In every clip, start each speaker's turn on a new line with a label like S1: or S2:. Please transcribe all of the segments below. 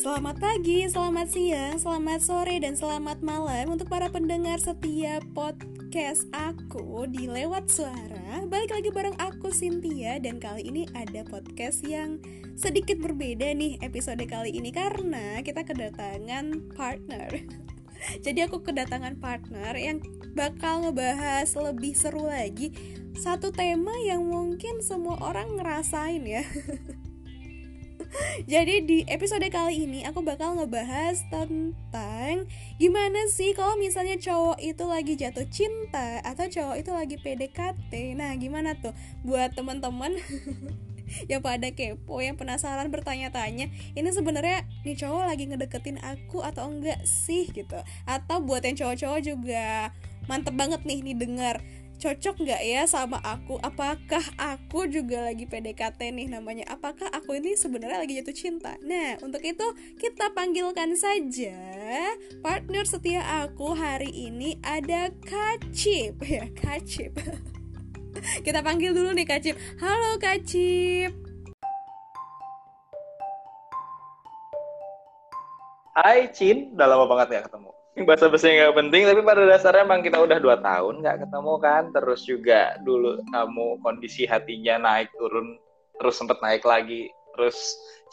S1: Selamat pagi, selamat siang, selamat sore, dan selamat malam untuk para pendengar setiap podcast aku di Lewat Suara. Balik lagi bareng aku Cynthia dan kali ini ada podcast yang sedikit berbeda nih episode kali ini karena kita kedatangan partner. Jadi aku kedatangan partner yang bakal ngebahas lebih seru lagi satu tema yang mungkin semua orang ngerasain ya. Jadi di episode kali ini aku bakal ngebahas tentang gimana sih kalau misalnya cowok itu lagi jatuh cinta atau cowok itu lagi PDKT. Nah, gimana tuh buat teman-teman yang pada kepo, yang penasaran bertanya-tanya, ini sebenarnya nih cowok lagi ngedeketin aku atau enggak sih gitu. Atau buat yang cowok-cowok juga mantep banget nih nih denger cocok nggak ya sama aku? Apakah aku juga lagi PDKT nih namanya? Apakah aku ini sebenarnya lagi jatuh cinta? Nah untuk itu kita panggilkan saja partner setia aku hari ini ada Kacip ya Kacip kita panggil dulu nih Kacip halo Kacip
S2: Hai Cin, udah lama banget ya ketemu bahasa bahasa yang gak penting tapi pada dasarnya emang kita udah dua tahun nggak ketemu kan. Terus juga dulu kamu kondisi hatinya naik turun terus sempet naik lagi terus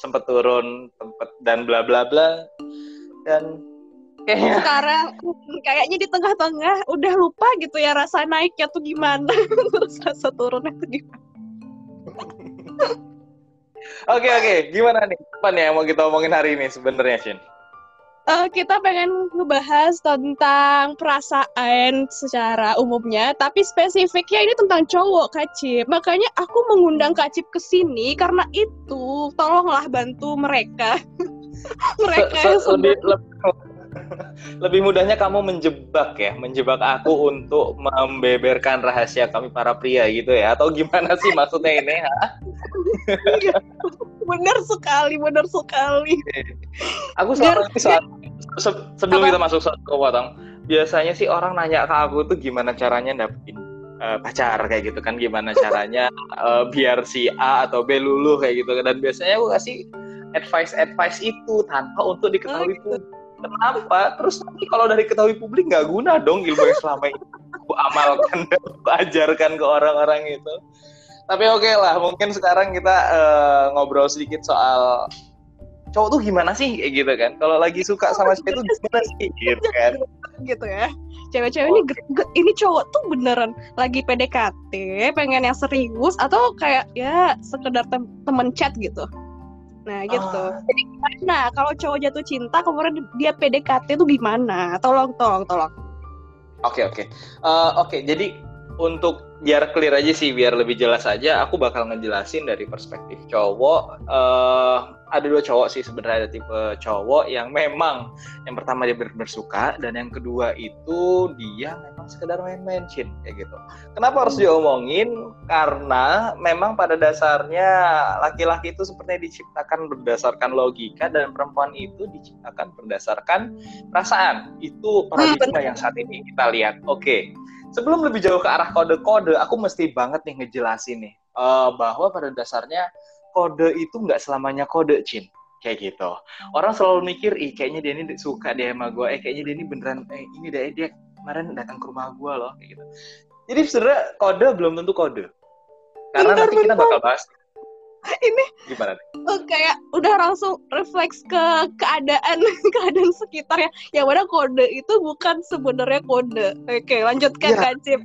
S2: sempet turun sempet dan bla bla bla. Dan
S1: kayaknya sekarang kayaknya di tengah-tengah udah lupa gitu ya rasa naiknya tuh gimana. Terus rasa turunnya tuh gimana.
S2: Oke oke, gimana nih? Apa nih yang mau kita omongin hari ini sebenarnya, Shin?
S1: Uh, kita pengen ngebahas tentang perasaan secara umumnya, tapi spesifiknya ini tentang cowok Kacip. Makanya aku mengundang Kacip ke sini karena itu tolonglah bantu mereka.
S2: mereka so, so, lebih, lebih, lebih mudahnya kamu menjebak ya, menjebak aku untuk membeberkan rahasia kami para pria gitu ya, atau gimana sih maksudnya ini?
S1: Iya, benar sekali, benar sekali.
S2: Aku soal soal se sebelum Apa? kita masuk soal potong, biasanya sih orang nanya ke aku tuh gimana caranya dapetin uh, pacar kayak gitu kan, gimana caranya uh, biar si A atau B luluh kayak gitu dan biasanya aku kasih advice advice itu tanpa untuk diketahui oh, publik. Kenapa? Terus nanti kalau dari ketahui publik nggak guna dong ilmu yang selama ini aku amalkan dan aku ajarkan ke orang-orang itu. Tapi oke okay lah, mungkin sekarang kita uh, ngobrol sedikit soal cowok tuh gimana sih? Kayak gitu kan. Kalau lagi suka sama cewek tuh gimana sih? Gitu kan.
S1: Gitu ya. Cewek-cewek ini ini cowok tuh beneran lagi PDKT pengen yang serius atau kayak ya sekedar tem temen chat gitu nah gitu ah. jadi gimana kalau cowok jatuh cinta kemudian dia PDKT tuh gimana tolong tolong tolong
S2: oke okay, oke okay. uh, oke okay, jadi untuk biar clear aja sih, biar lebih jelas aja, aku bakal ngejelasin dari perspektif cowok. Uh, ada dua cowok sih sebenarnya ada tipe cowok yang memang yang pertama dia benar suka dan yang kedua itu dia memang sekedar main-main cin kayak gitu. Kenapa harus diomongin? Karena memang pada dasarnya laki-laki itu sepertinya diciptakan berdasarkan logika dan perempuan itu diciptakan berdasarkan perasaan. Itu paradigma yang saat ini kita lihat. Oke. Sebelum lebih jauh ke arah kode-kode, aku mesti banget nih ngejelasin nih uh, bahwa pada dasarnya kode itu nggak selamanya kode, Cin. Kayak gitu. Orang selalu mikir, ih kayaknya dia ini suka dia sama gue, eh kayaknya dia ini beneran, eh ini deh dia kemarin datang ke rumah gue loh, kayak gitu. Jadi sebenarnya kode belum tentu kode. Karena bentar, nanti kita bakal bahas
S1: ini gimana nih? Uh, kayak udah langsung refleks ke keadaan keadaan sekitar ya yang mana kode itu bukan sebenarnya kode oke lanjutkan ya. Kacip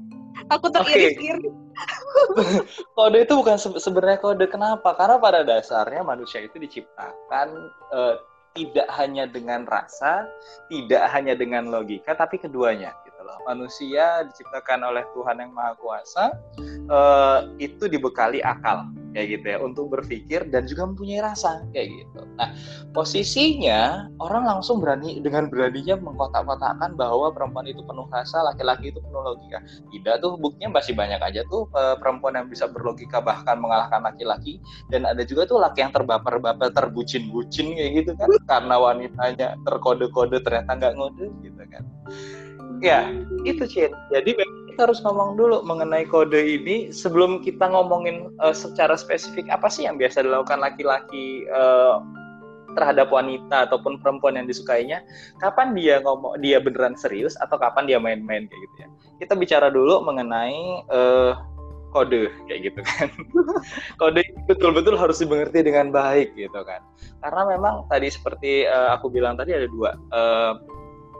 S1: aku teriris-iris
S2: okay. kode itu bukan se sebenarnya kode. Kenapa? Karena pada dasarnya manusia itu diciptakan uh, tidak hanya dengan rasa tidak hanya dengan logika tapi keduanya manusia diciptakan oleh Tuhan yang Maha Kuasa uh, itu dibekali akal kayak gitu ya untuk berpikir dan juga mempunyai rasa kayak gitu. Nah posisinya orang langsung berani dengan beraninya mengkotak-kotakkan bahwa perempuan itu penuh rasa, laki-laki itu penuh logika. Tidak tuh buktinya masih banyak aja tuh uh, perempuan yang bisa berlogika bahkan mengalahkan laki-laki dan ada juga tuh laki yang terbaper-baper terbucin-bucin kayak gitu kan karena wanitanya terkode-kode ternyata nggak ngode gitu kan ya itu Cin jadi kita harus ngomong dulu mengenai kode ini sebelum kita ngomongin uh, secara spesifik apa sih yang biasa dilakukan laki-laki uh, terhadap wanita ataupun perempuan yang disukainya, kapan dia ngomong dia beneran serius atau kapan dia main-main kayak gitu ya. Kita bicara dulu mengenai uh, kode kayak gitu kan. kode betul-betul harus dimengerti dengan baik gitu kan. Karena memang tadi seperti uh, aku bilang tadi ada dua uh,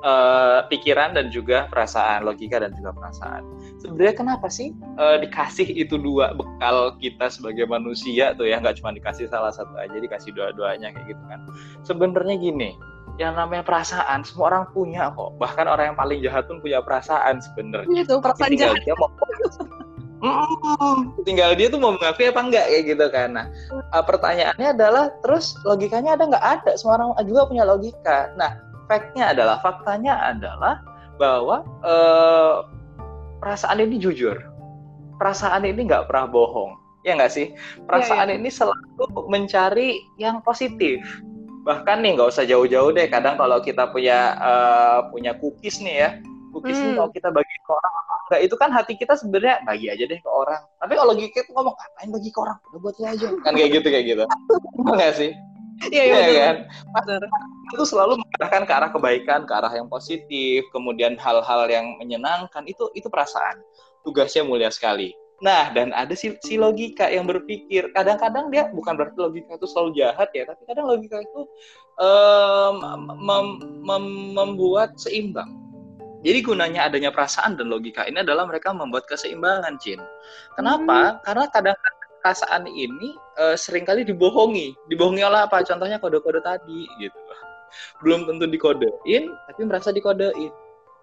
S2: uh, pikiran dan juga perasaan, logika dan juga perasaan. Sebenarnya kenapa sih uh, dikasih itu dua bekal kita sebagai manusia tuh ya, nggak cuma dikasih salah satu aja, dikasih dua-duanya kayak gitu kan. Sebenarnya gini, yang namanya perasaan semua orang punya kok. Bahkan orang yang paling jahat pun punya perasaan sebenarnya.
S1: Itu perasaan jahat. Dia mau
S2: Mm, tinggal dia tuh mau mengakui apa enggak kayak gitu kan. Nah, uh, pertanyaannya adalah terus logikanya ada nggak ada? Semua orang juga punya logika. Nah, faktnya adalah faktanya adalah bahwa eh, perasaan ini jujur. Perasaan ini nggak pernah bohong. Ya nggak sih? Perasaan ya, ya. ini selalu mencari yang positif. Bahkan nih nggak usah jauh-jauh deh. Kadang kalau kita punya uh, punya cookies nih ya. Cookies hmm. kalau kita bagi ke orang enggak itu kan hati kita sebenarnya bagi aja deh ke orang. Tapi kalau kita ngomong ngapain bagi ke orang? Udah buat aja. Kan kayak gitu kayak gitu. Enggak sih
S1: Iya, iya,
S2: ya, kan? Itu selalu mengarahkan ke arah kebaikan, ke arah yang positif, kemudian hal-hal yang menyenangkan, itu itu perasaan. Tugasnya mulia sekali. Nah, dan ada si, si logika yang berpikir, kadang-kadang dia bukan berarti logika itu selalu jahat ya, tapi kadang logika itu um, mem, mem, membuat seimbang. Jadi gunanya adanya perasaan dan logika ini adalah mereka membuat keseimbangan, Cin. Kenapa? Hmm. Karena kadang-kadang perasaan ini uh, sering kali dibohongi. Dibohongi oleh apa? Contohnya kode-kode tadi gitu. Belum tentu dikodein, tapi merasa dikodein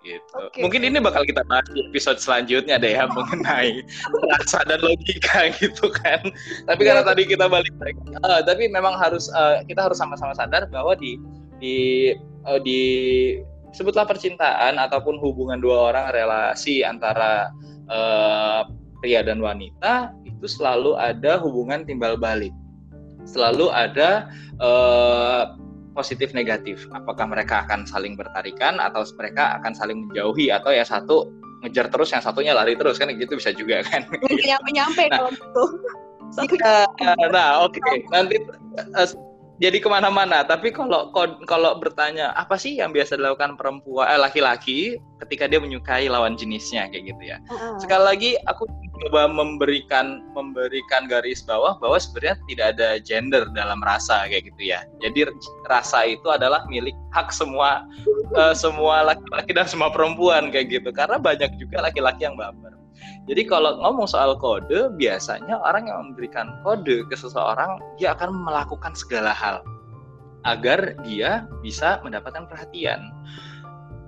S2: gitu. Okay. Mungkin ini bakal kita bahas di episode selanjutnya deh ya mengenai rasa dan logika gitu kan. Tapi yeah. karena tadi kita balik lagi, uh, tapi memang harus uh, kita harus sama-sama sadar bahwa di di uh, di sebutlah percintaan ataupun hubungan dua orang relasi antara uh, pria dan wanita itu selalu ada hubungan timbal balik, selalu ada uh, positif negatif. Apakah mereka akan saling bertarikan atau mereka akan saling menjauhi atau ya satu ngejar terus yang satunya lari terus kan gitu bisa juga kan.
S1: Nyampe nyampe nah, kalau gitu.
S2: Iya, nah oke okay. nanti uh, jadi ke mana-mana. Tapi kalau kalau bertanya apa sih yang biasa dilakukan perempuan eh, laki-laki ketika dia menyukai lawan jenisnya kayak gitu ya. Uh-huh. Sekali lagi aku coba memberikan memberikan garis bawah bahwa sebenarnya tidak ada gender dalam rasa kayak gitu ya. Jadi rasa itu adalah milik hak semua uh, semua laki-laki dan semua perempuan kayak gitu. Karena banyak juga laki-laki yang baper. Jadi kalau ngomong soal kode, biasanya orang yang memberikan kode ke seseorang, dia akan melakukan segala hal agar dia bisa mendapatkan perhatian.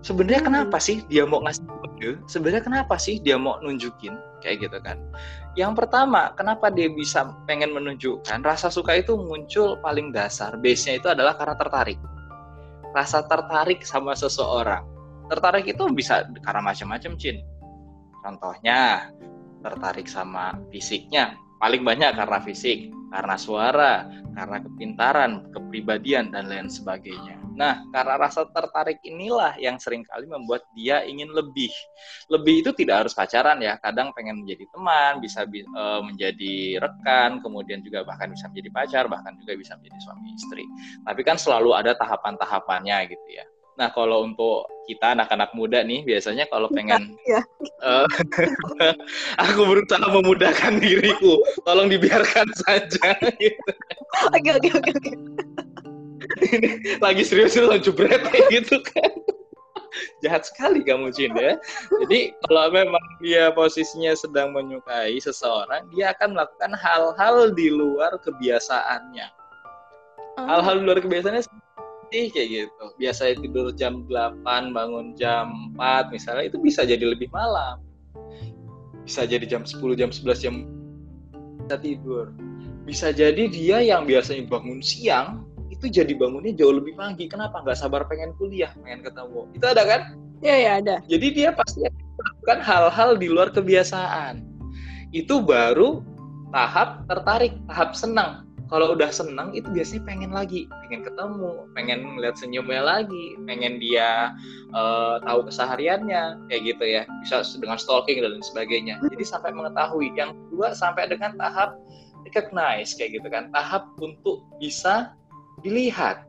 S2: Sebenarnya hmm. kenapa sih dia mau ngasih kode? Sebenarnya kenapa sih dia mau nunjukin kayak gitu kan? Yang pertama, kenapa dia bisa pengen menunjukkan rasa suka itu muncul paling dasar. Base-nya itu adalah karena tertarik. Rasa tertarik sama seseorang. Tertarik itu bisa karena macam-macam, Cin Contohnya, tertarik sama fisiknya, paling banyak karena fisik, karena suara, karena kepintaran, kepribadian, dan lain sebagainya. Nah, karena rasa tertarik inilah yang sering kali membuat dia ingin lebih. Lebih itu tidak harus pacaran ya, kadang pengen menjadi teman, bisa uh, menjadi rekan, kemudian juga bahkan bisa menjadi pacar, bahkan juga bisa menjadi suami istri. Tapi kan selalu ada tahapan-tahapannya gitu ya. Nah, kalau untuk kita anak-anak muda nih, biasanya kalau pengen, ya. uh, aku berusaha memudahkan diriku, tolong dibiarkan saja.
S1: Oke, oke, oke, oke.
S2: lagi serius lu jebret gitu kan. Jahat sekali kamu Cin ya. Jadi kalau memang dia posisinya sedang menyukai seseorang, dia akan melakukan hal-hal di luar kebiasaannya. Oh. Hal-hal di luar kebiasaannya sih kayak gitu. Biasa tidur jam 8, bangun jam 4 misalnya itu bisa jadi lebih malam. Bisa jadi jam 10, jam 11 jam bisa tidur. Bisa jadi dia yang biasanya bangun siang itu jadi bangunnya jauh lebih pagi. Kenapa? Nggak sabar pengen kuliah, pengen ketemu. Itu ada kan?
S1: Iya, iya ada.
S2: Jadi dia pasti melakukan hal-hal di luar kebiasaan. Itu baru tahap tertarik, tahap senang kalau udah senang itu biasanya pengen lagi pengen ketemu pengen melihat senyumnya lagi pengen dia uh, tahu kesehariannya kayak gitu ya. Bisa dengan stalking dan sebagainya. Jadi sampai mengetahui. Yang kedua sampai dengan tahap recognize kayak gitu kan. Tahap untuk bisa dilihat.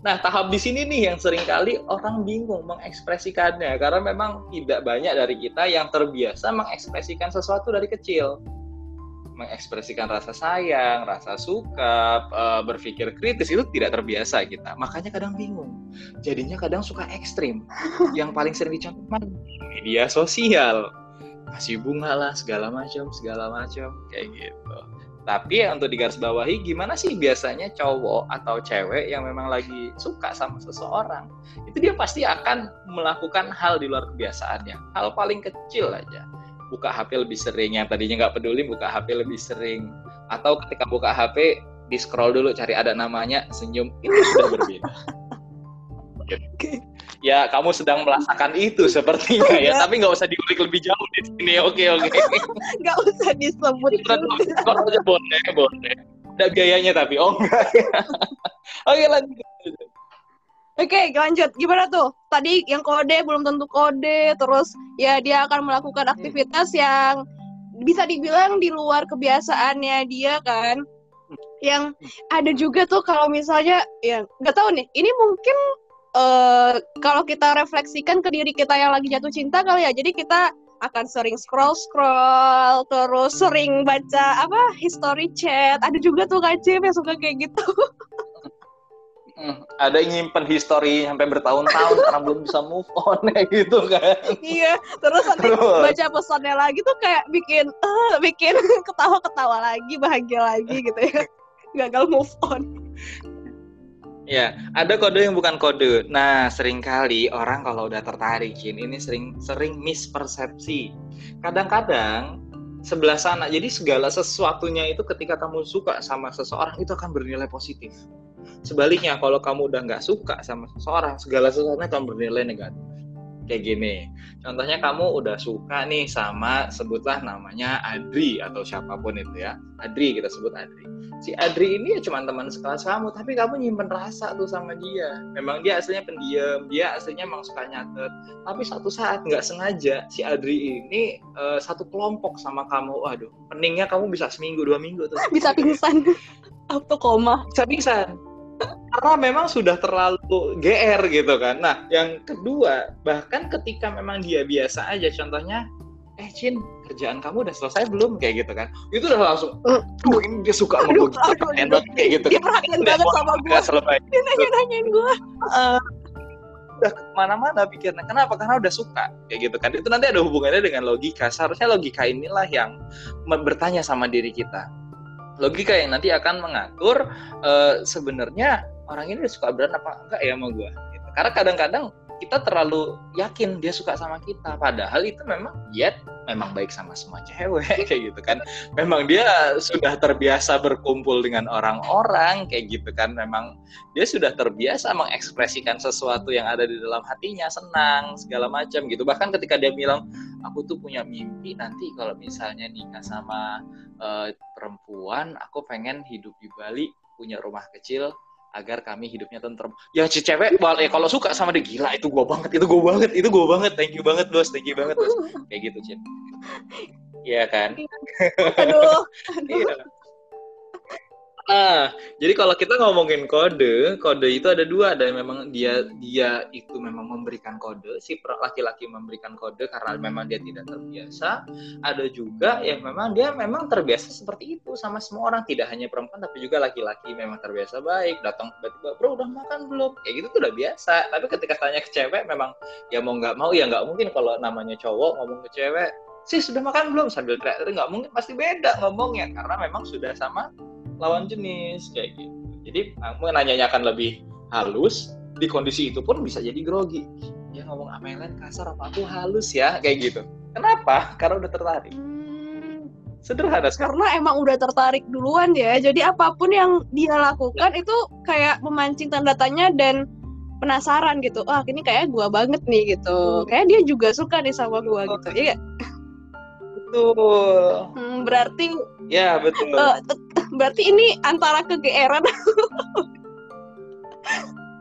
S2: Nah, tahap di sini nih yang sering kali orang bingung mengekspresikannya. Karena memang tidak banyak dari kita yang terbiasa mengekspresikan sesuatu dari kecil. Mengekspresikan rasa sayang, rasa suka, eh, berpikir kritis itu tidak terbiasa kita. Makanya kadang bingung. Jadinya kadang suka ekstrim. Yang paling sering dicontohkan media sosial. Kasih bunga lah segala macam, segala macam kayak gitu. Tapi ya untuk digarisbawahi gimana sih biasanya cowok atau cewek yang memang lagi suka sama seseorang itu dia pasti akan melakukan hal di luar kebiasaannya. Hal paling kecil aja. Buka HP lebih sering yang tadinya nggak peduli buka HP lebih sering atau ketika buka HP di scroll dulu cari ada namanya senyum itu sudah berbeda. ya kamu sedang merasakan itu sepertinya ya, iya. tapi nggak usah diulik lebih jauh di sini. Oke oke.
S3: Nggak usah disebut.
S2: Kok aja boleh boleh. Ada biayanya tapi oh enggak. oke lanjut.
S3: Oke, lanjut. Gimana tuh? Tadi yang kode belum tentu kode, terus ya dia akan melakukan aktivitas hmm. yang bisa dibilang di luar kebiasaannya dia kan. Yang ada juga tuh kalau misalnya ya nggak tahu nih, ini mungkin uh, kalau kita refleksikan ke diri kita yang lagi jatuh cinta kali ya jadi kita akan sering scroll scroll terus sering baca apa history chat ada juga tuh kacip yang suka kayak gitu
S2: Hmm, ada yang nyimpen history sampai bertahun-tahun karena belum bisa move on kayak gitu kan.
S3: Iya, terus nanti terus. baca pesannya lagi tuh kayak bikin uh, bikin ketawa-ketawa lagi, bahagia lagi gitu ya. Gagal move on.
S2: Ya, ada kode yang bukan kode. Nah, sering kali orang kalau udah tertarik, Jin, ini sering sering mispersepsi. Kadang-kadang sebelah sana. Jadi segala sesuatunya itu ketika kamu suka sama seseorang itu akan bernilai positif. Sebaliknya, kalau kamu udah nggak suka sama seseorang, segala sesuatunya akan bernilai negatif kayak gini. Contohnya kamu udah suka nih sama sebutlah namanya Adri atau siapa pun itu ya. Adri kita sebut Adri. Si Adri ini ya cuma teman sekelas kamu, tapi kamu nyimpen rasa tuh sama dia. Memang dia aslinya pendiam, dia aslinya emang suka nyatet. Tapi suatu saat nggak sengaja si Adri ini uh, satu kelompok sama kamu. Waduh, peningnya kamu bisa seminggu dua minggu tuh.
S3: Bisa pingsan. Auto koma.
S2: Bisa pingsan karena memang sudah terlalu GR gitu kan. Nah, yang kedua, bahkan ketika memang dia biasa aja, contohnya, eh Cin, kerjaan kamu udah selesai belum? Kayak gitu kan. Itu udah langsung, tuh ini dia suka sama gue,
S3: gitu, kayak gitu. Dia perhatian banget sama gue. Dia nanya-nanyain gue. Uh,
S2: udah ke mana-mana pikirnya. Kenapa? Karena udah suka. Kayak gitu kan. Itu nanti ada hubungannya dengan logika. Seharusnya logika inilah yang bertanya sama diri kita logika yang nanti akan mengatur uh, sebenarnya orang ini suka berat apa enggak ya sama gue gitu. karena kadang-kadang kita terlalu yakin dia suka sama kita padahal itu memang dia memang baik sama semua cewek kayak gitu kan. Memang dia sudah terbiasa berkumpul dengan orang-orang kayak gitu kan. Memang dia sudah terbiasa mengekspresikan sesuatu yang ada di dalam hatinya senang segala macam gitu. Bahkan ketika dia bilang aku tuh punya mimpi nanti kalau misalnya nikah sama uh, perempuan aku pengen hidup di Bali punya rumah kecil agar kami hidupnya tentrem. Ya si cewek ya kalau suka sama dia gila itu gue banget, itu gue banget, itu gue banget. Thank you banget bos, thank you banget bos. Kayak gitu Cin. Iya kan?
S3: Aduh. Iya.
S2: Ah, jadi kalau kita ngomongin kode, kode itu ada dua, ada yang memang dia dia itu memang memberikan kode, si laki-laki memberikan kode karena memang dia tidak terbiasa. Ada juga yang memang dia memang terbiasa seperti itu sama semua orang, tidak hanya perempuan tapi juga laki-laki memang terbiasa baik, datang tiba-tiba, bro udah makan belum? Kayak gitu tuh udah biasa. Tapi ketika tanya ke cewek, memang ya mau nggak mau ya nggak mungkin kalau namanya cowok ngomong ke cewek, sih sudah makan belum sambil teriak, nggak mungkin pasti beda ngomongnya karena memang sudah sama lawan jenis kayak gitu. Jadi nanyanya akan lebih halus, di kondisi itu pun bisa jadi grogi. Ya ngomong yang lain kasar apa aku halus ya kayak gitu. Kenapa? Karena udah tertarik. Hmm. Sederhana
S3: Karena emang udah tertarik duluan ya. Jadi apa pun yang dia lakukan ya. itu kayak memancing tanda tanya dan penasaran gitu. Wah, ini kayak gua banget nih gitu. Hmm. Kayak dia juga suka nih sama gua gitu. Iya.
S2: Betul.
S3: Hmm, berarti
S2: Ya, betul. Uh,
S3: berarti ini antara kegeeran.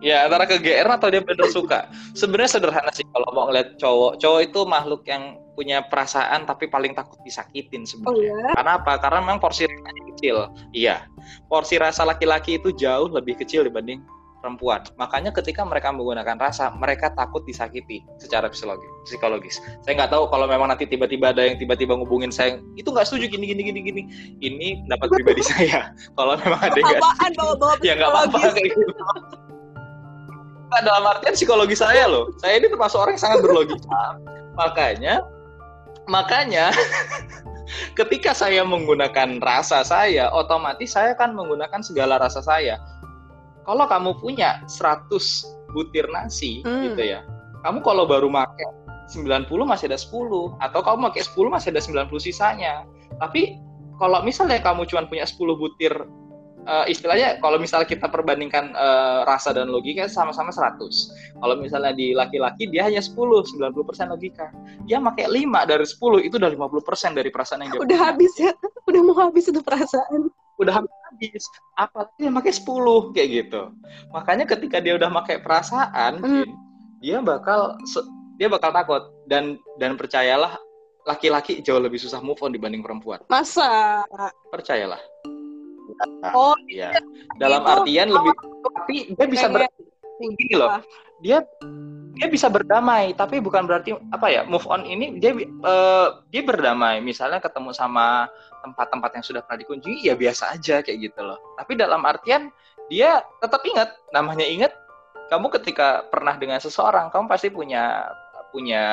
S2: ya, antara kegeeran atau dia benar suka. Sebenarnya sederhana sih kalau mau ngeliat cowok. Cowok itu makhluk yang punya perasaan tapi paling takut disakitin sebenarnya. Oh, ya? Karena apa? Karena memang porsi rasanya kecil. Iya. Porsi rasa laki-laki itu jauh lebih kecil dibanding perempuan. Makanya ketika mereka menggunakan rasa, mereka takut disakiti secara psikologis. psikologis. Saya nggak tahu kalau memang nanti tiba-tiba ada yang tiba-tiba ngubungin saya, itu nggak setuju gini gini gini gini. Ini pendapat pribadi saya. Kalau memang ada yang
S3: bawa-bawa
S2: ya nggak apa-apa kayak gitu. Dalam artian psikologi saya loh. Saya ini termasuk orang yang sangat berlogika. Makanya, makanya ketika saya menggunakan rasa saya, otomatis saya kan menggunakan segala rasa saya. Kalau kamu punya 100 butir nasi
S3: Hmm.
S2: gitu ya. Kamu kalau baru pakai 90 masih ada 10 atau kamu pakai 10 masih ada 90 sisanya. Tapi kalau misalnya kamu cuma punya 10 butir eh, istilahnya kalau misalnya kita perbandingkan eh, rasa dan logika sama-sama 100. Kalau misalnya di laki-laki dia hanya 10, 90% logika. Dia pakai 5 dari 10 itu udah 50% dari perasaan yang dia
S3: Udah
S2: punya
S3: habis ya. Udah mau habis itu perasaan.
S2: Udah habis. Apalagi dia pakai 10 kayak gitu. Makanya ketika dia udah pakai perasaan
S3: Hmm.
S2: Jin, dia bakal dia bakal takut. Dan dan percayalah laki-laki jauh lebih susah move on dibanding perempuan.
S3: Masa?
S2: percayalah.
S3: Oh,
S2: ya dalam
S3: itu
S2: artian lebih tapi dia bisa ber, gini loh dia dia bisa berdamai tapi bukan berarti apa ya move on ini dia eh, dia berdamai. Misalnya ketemu sama tempat-tempat yang sudah pernah dikunjungi ya biasa aja kayak gitu loh. Tapi dalam artian dia tetap ingat. Namanya ingat kamu ketika pernah dengan seseorang kamu pasti punya punya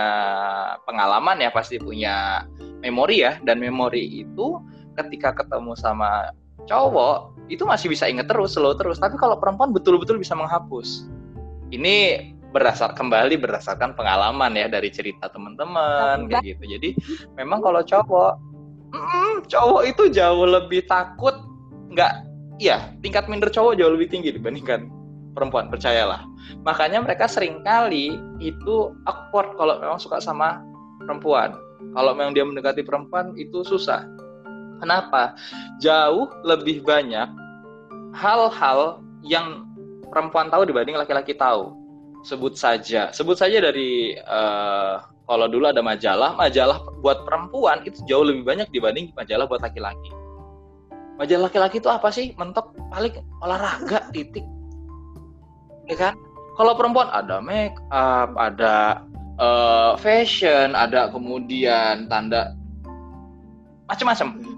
S2: pengalaman ya pasti punya memori ya. Dan memori itu ketika ketemu sama cowok itu masih bisa inget terus slow terus. Tapi kalau perempuan betul-betul bisa menghapus ini berdasar kembali berdasarkan pengalaman ya dari cerita teman-teman kayak gitu. Jadi memang kalau cowok mm, cowok itu jauh lebih takut nggak iya tingkat minder cowok jauh lebih tinggi dibandingkan perempuan percayalah. Makanya mereka sering kali itu awkward kalau memang suka sama perempuan. Kalau memang dia mendekati perempuan itu susah. Kenapa? Jauh lebih banyak hal-hal yang perempuan tahu dibanding laki-laki tahu. Sebut saja. Sebut saja dari eh, kalau dulu ada majalah majalah buat perempuan itu jauh lebih banyak dibanding majalah buat laki-laki. Majalah laki-laki itu apa sih? Mentok paling olahraga titik. Ya kan? Kalau perempuan ada make up ada eh, fashion ada kemudian tanda macam-macam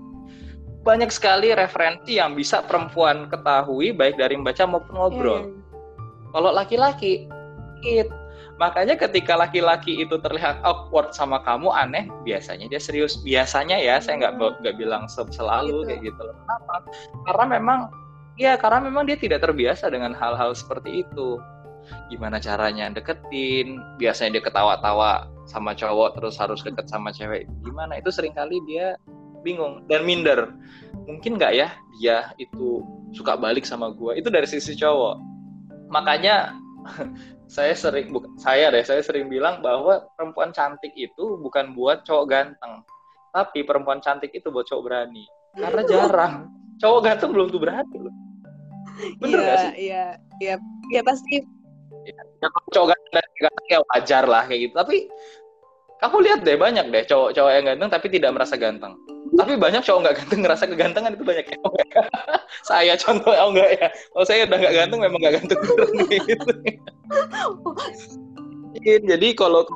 S2: banyak sekali referensi yang bisa perempuan ketahui baik dari membaca maupun ngobrol.
S3: Iya.
S2: kalau laki-laki it. Makanya ketika laki-laki itu terlihat awkward sama kamu aneh biasanya dia serius. Biasanya ya saya nggak
S3: Hmm.
S2: nggak bilang se- selalu
S3: Gitu.
S2: kayak gitu loh. Kenapa? Karena memang ya karena memang dia tidak terbiasa dengan hal-hal seperti itu. Gimana caranya deketin? Biasanya dia ketawa-tawa sama cowok terus harus deket sama cewek. Gimana? Itu sering kali dia bingung. Dan minder. Mungkin nggak ya dia itu suka balik sama gua. Itu dari sisi cowok. Makanya saya sering bukan saya deh saya sering bilang bahwa perempuan cantik itu bukan buat cowok ganteng. Tapi perempuan cantik itu buat cowok berani. Karena jarang. Cowok ganteng belum tuh berani loh. Bener
S3: Iya,
S2: gak sih?
S3: iya, iya, iya pasti.
S2: ya, kalau cowok ganteng, ganteng ya wajar lah kayak gitu. Tapi kamu lihat deh banyak deh cowok-cowok yang ganteng tapi tidak merasa ganteng tapi banyak cowok nggak ganteng ngerasa kegantengan itu banyak ya saya contoh oh enggak ya kalau saya udah nggak ganteng memang nggak ganteng gitu jadi kalau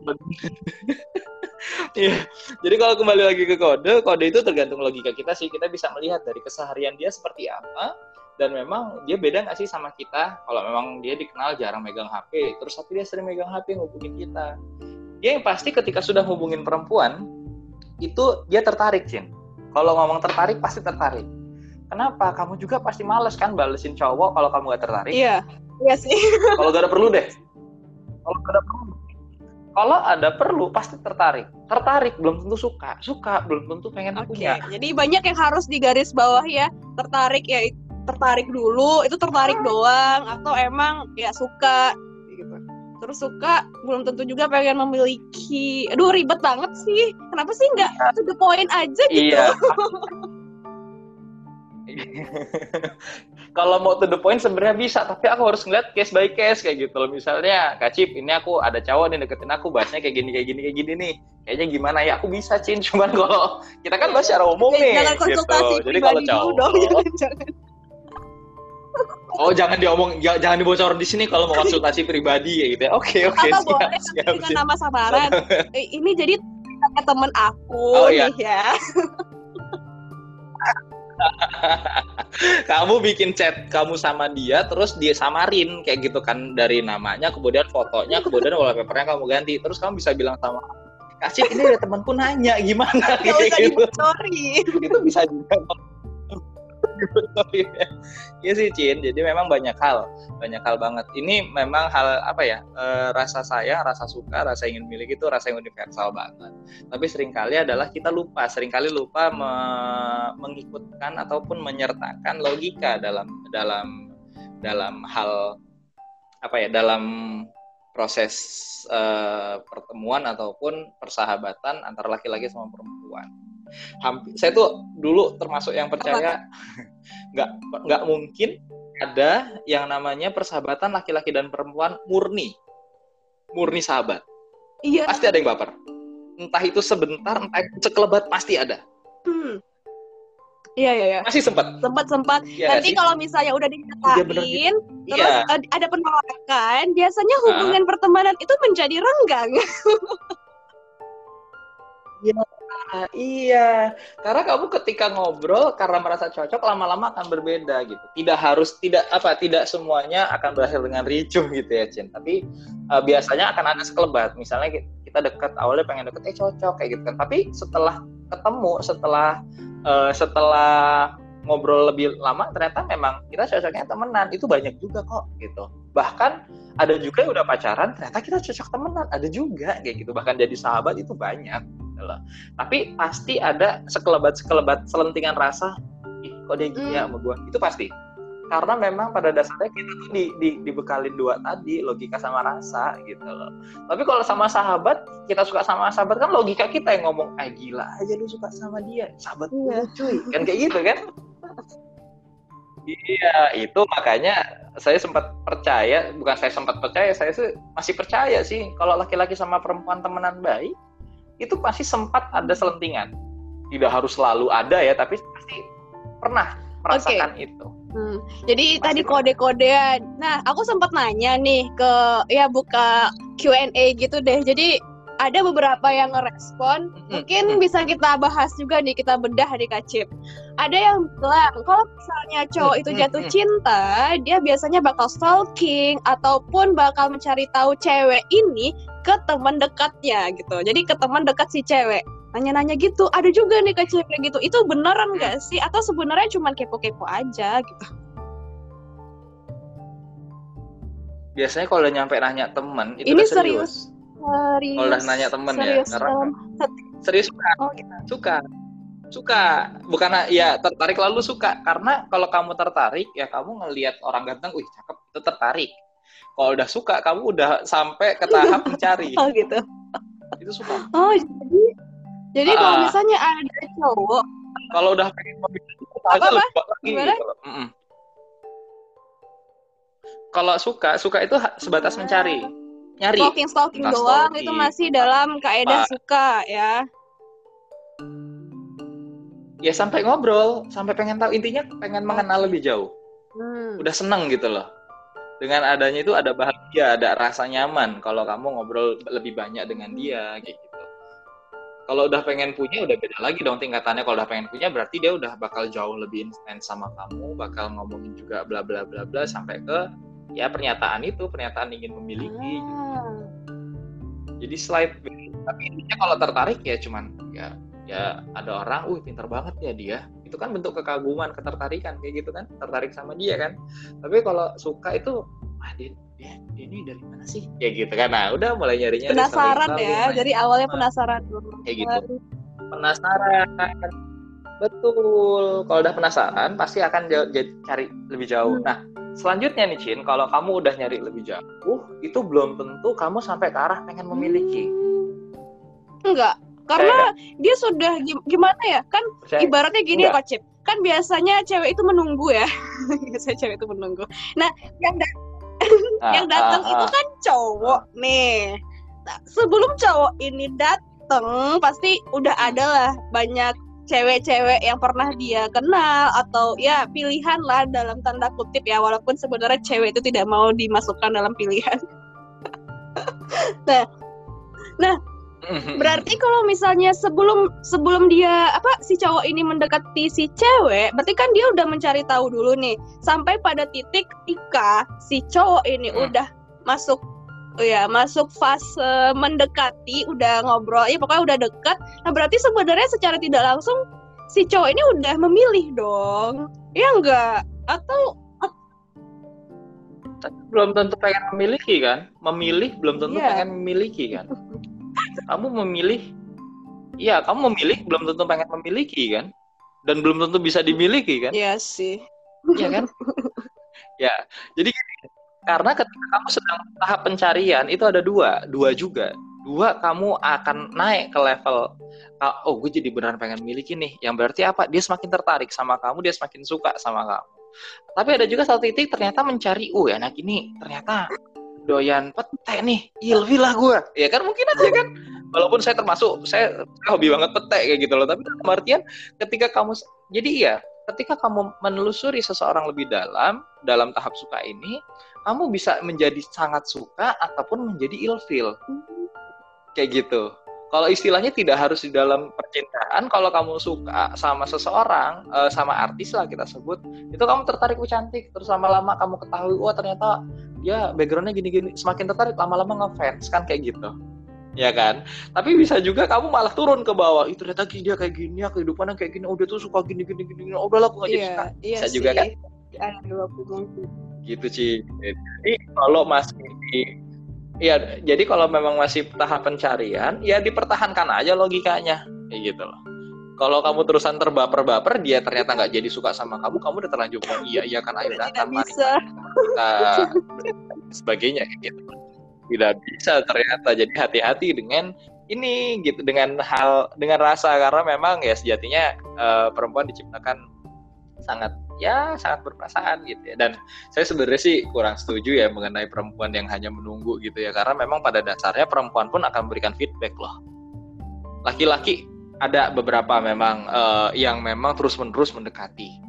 S2: Iya. Jadi kalau kembali lagi ke kode, kode itu tergantung logika kita sih. Kita bisa melihat dari keseharian dia seperti apa dan memang dia beda nggak sih sama kita. Kalau memang dia dikenal jarang megang HP, terus tapi dia sering megang HP ngubungin kita. Dia yang pasti ketika sudah hubungin perempuan itu dia tertarik, Cin. Kalau ngomong tertarik pasti tertarik. Kenapa? Kamu juga pasti males kan balesin cowok kalau kamu gak tertarik.
S3: Iya, iya sih.
S2: Kalau gak ada perlu deh. Kalau gak ada perlu. Kalau ada perlu pasti tertarik. Tertarik belum tentu suka. Suka belum tentu pengen
S3: Oke,
S2: punya.
S3: jadi banyak yang harus digaris bawah ya. Tertarik ya tertarik dulu, itu tertarik doang atau emang ya suka. Terus suka belum tentu juga pengen memiliki. Aduh ribet banget sih. Kenapa sih nggak to the point aja gitu?
S2: Iya. Kalau mau to the point sebenarnya bisa, tapi aku harus ngeliat case by case kayak gitu loh. Misalnya, Kak Cip, ini aku ada cowok nih deketin aku, bahasnya kayak gini, kayak gini, kayak gini nih. Kayaknya gimana ya? Aku bisa, Cin. Cuman kalau kita kan bahas secara umum nih.
S3: jangan konsultasi
S2: gitu. Jadi kalau cowok,
S3: dong, jangan jangan.
S2: Oh jangan diomong, ja- jangan dibocor di sini kalau mau konsultasi pribadi ya gitu ya. Oke oke
S3: Atau
S2: siap
S3: boleh
S2: siap. siap.
S3: nama samaran. Eh, ini jadi teman aku
S2: Oh, iya.
S3: nih ya.
S2: Kamu bikin chat kamu sama dia, terus dia samarin kayak gitu kan dari namanya, kemudian fotonya, kemudian wallpapernya kamu ganti, terus kamu bisa bilang sama kasih ini ada temanku nanya gimana
S3: Gak
S2: kayak
S3: usah
S2: gitu. itu bisa juga Iya sih Cin, jadi memang banyak hal, banyak hal banget. Ini memang hal apa ya? eh, rasa sayang, rasa suka, rasa ingin miliki itu rasa yang universal banget. Tapi sering kali adalah kita lupa, sering kali lupa me- mengikutkan ataupun menyertakan logika dalam dalam dalam hal apa ya? Dalam proses eh, pertemuan ataupun persahabatan antara laki-laki sama perempuan. Hampir, saya tuh dulu termasuk yang percaya nggak nggak mungkin ada yang namanya persahabatan laki-laki dan perempuan murni murni sahabat
S3: Iya.
S2: pasti ada yang baper entah itu sebentar entah itu sekelebat pasti ada
S3: Hmm. Iya iya iya.
S2: masih sempat
S3: Sempat sempat.
S2: ya
S3: Nanti kalau misalnya udah
S2: Iya, bener
S3: dinyatain, terus
S2: iya
S3: ada penolakan, biasanya hubungan pertemanan itu menjadi renggang.
S2: Ah, iya. Karena kamu ketika ngobrol karena merasa cocok lama-lama akan berbeda gitu. Tidak harus tidak apa tidak semuanya akan berakhir dengan ricuh gitu ya Cin. Tapi eh, biasanya akan ada sekelebat. Misalnya ki- kita dekat awalnya pengen deket eh cocok kayak gitu kan. Tapi setelah ketemu setelah eh, setelah ngobrol lebih lama ternyata memang kita cocoknya temenan. Itu banyak juga kok gitu. Bahkan ada juga yang udah pacaran ternyata kita cocok temenan. Ada juga kayak gitu. Bahkan jadi sahabat itu banyak loh. tapi pasti ada sekelebat sekelebat selentingan rasa Ih, kok dia gini ya sama gue itu pasti. Karena memang pada dasarnya kita tuh di, di, dibekalin dua tadi logika sama rasa gitu loh. Tapi kalau sama sahabat kita suka sama sahabat kan logika kita yang ngomong ah gila aja lu suka sama dia sahabat
S3: Iya.
S2: cuy. Kan kayak gitu kan? Iya itu makanya saya sempat percaya bukan saya sempat percaya saya sih masih percaya sih kalau laki-laki sama perempuan temenan baik itu pasti sempat ada selentingan tidak harus selalu ada ya tapi pasti pernah merasakan itu
S3: Hmm. Jadi
S2: Pasti
S3: tadi kode-kodean. Nah, aku sempat nanya nih ke ya buka Q&A gitu deh. Jadi ada beberapa yang ngerespon. Mungkin bisa kita bahas juga nih, kita bedah di Kacip. Ada yang bilang kalau misalnya cowok itu jatuh cinta, dia biasanya bakal stalking ataupun bakal mencari tahu cewek ini ke teman dekatnya gitu. Jadi ke teman dekat si cewek. Nanya-nanya gitu. Ada juga nih cewek gitu. Itu beneran nggak sih? Atau sebenarnya cuma kepo-kepo aja gitu?
S2: biasanya kalau udah nyampe nanya temen itu
S3: Ini
S2: udah serius,
S3: Serius.
S2: Kalau udah nanya temen ya,
S3: serius
S2: karena-
S3: dalam
S2: serius suka
S3: Oh, gitu.
S2: suka suka bukan ya tertarik lalu suka karena kalau kamu tertarik ya kamu ngelihat orang ganteng wih cakep itu tertarik kalau udah suka kamu udah sampai ke tahap mencari
S3: Oh gitu.
S2: itu suka
S3: Oh jadi jadi kalau
S2: Ah.
S3: misalnya ada cowok
S2: kalau udah pengen
S3: Apa, apa?
S2: lagi gitu. Mm-mm. kalau suka suka itu sebatas mencari nyari
S3: stalking stalking
S2: Entah
S3: doang
S2: stalking.
S3: itu masih dalam kaedah
S2: Apa?
S3: suka ya.
S2: ya sampai ngobrol sampai pengen tahu intinya pengen mengenal lebih jauh
S3: Hmm.
S2: udah seneng gitu loh dengan adanya itu ada bahagia ada rasa nyaman kalau kamu ngobrol lebih banyak dengan dia kayak gitu kalau udah pengen punya udah beda lagi dong tingkatannya kalau udah pengen punya berarti dia udah bakal jauh lebih intens sama kamu bakal ngomongin juga bla bla bla bla sampai ke ya pernyataan itu pernyataan ingin memiliki
S3: Ah.
S2: jadi slide tapi intinya kalau tertarik ya cuman ya ya ada orang, uh pinter banget ya dia. Itu kan bentuk kekaguman, ketertarikan kayak gitu kan, tertarik sama dia kan. Tapi kalau suka itu, ah dia, dia, dia ini dari mana sih? Ya gitu kan. Nah udah mulai nyari-nyari.
S3: Penasaran ya. Jadi awalnya
S2: Nah,
S3: penasaran dulu.
S2: Kayak gitu. penasaran. Betul. Kalau udah penasaran, pasti akan jauh- jadi cari lebih jauh.
S3: Hmm.
S2: Nah, selanjutnya nih Cin, kalau kamu udah nyari lebih jauh, itu belum tentu kamu sampai ke arah pengen memiliki.
S3: Hmm. Enggak, karena dia sudah gim- gimana ya? Kan
S2: Percaya?
S3: ibaratnya gini ya,
S2: Enggak.
S3: Kocip. Kan biasanya cewek itu menunggu ya. biasanya cewek itu menunggu. Nah, yang da-
S2: Ah,
S3: yang datang
S2: ah,
S3: itu
S2: ah.
S3: kan cowok nih. Nah, sebelum cowok ini datang, pasti udah ada lah banyak cewek-cewek yang pernah dia kenal atau ya pilihan lah dalam tanda kutip ya walaupun sebenarnya cewek itu tidak mau dimasukkan dalam pilihan. nah, nah berarti kalau misalnya sebelum sebelum dia apa si cowok ini mendekati si cewek, berarti kan dia udah mencari tahu dulu nih sampai pada titik ketika si cowok ini hmm. udah masuk ya masuk fase mendekati udah ngobrol ya pokoknya udah dekat nah berarti sebenarnya secara tidak langsung si cowok ini udah memilih dong. Ya enggak atau
S2: belum tentu pengen memiliki kan? Memilih belum tentu yeah. pengen memiliki kan? Kamu memilih iya kamu memilih belum tentu pengen memiliki kan? Dan belum tentu bisa dimiliki kan?
S3: Iya sih.
S2: Iya kan? Ya jadi karena ketika kamu sedang tahap pencarian itu ada dua. Dua juga. Dua kamu akan naik ke level oh gue jadi beneran pengen miliki nih. Yang berarti apa? Dia semakin tertarik sama kamu dia semakin suka sama kamu. Tapi ada juga satu titik ternyata mencari uh anak ini ternyata doyan pete nih. Ilfil lah gue ya kan mungkin aja kan. Walaupun saya termasuk saya, saya hobi banget pete kayak gitu loh. Tapi dalam artian ketika kamu jadi iya ketika kamu menelusuri seseorang lebih dalam dalam tahap suka ini kamu bisa menjadi sangat suka ataupun menjadi ilfil kayak gitu. Kalau istilahnya tidak harus di dalam percintaan kalau kamu suka sama seseorang eh, sama artis lah kita sebut itu kamu tertarik oh cantik. Terus lama-lama kamu ketahui wah ternyata dia backgroundnya gini-gini. Semakin tertarik lama-lama ngefans kan? Kayak gitu ya kan? Tapi bisa juga kamu malah turun ke bawah. Itu ternyata dia kayak gini ya kehidupannya kayak gini. Oh dia tuh suka gini gini gini. Oh udahlah aku nggak jadi
S3: iya,
S2: suka.
S3: iya
S2: bisa juga kan?
S3: gitu
S2: sih jadi kalau masih di ya jadi kalau memang masih tahap pencarian ya dipertahankan aja logikanya. Kayak gitu loh. Kalau kamu terusan terbaper-baper dia ternyata nggak jadi suka sama kamu kamu udah terlanjur iya iya kan ayo datang mari kita sebagainya gitu tidak bisa ternyata. Jadi hati-hati dengan ini gitu dengan hal dengan rasa. Karena memang ya sejatinya uh, perempuan diciptakan sangat ya sangat berperasaan gitu ya. Dan saya sebenarnya sih kurang setuju ya mengenai perempuan yang hanya menunggu gitu ya. Karena memang pada dasarnya perempuan pun akan memberikan feedback loh. Laki-laki ada beberapa memang uh, yang memang terus menerus mendekati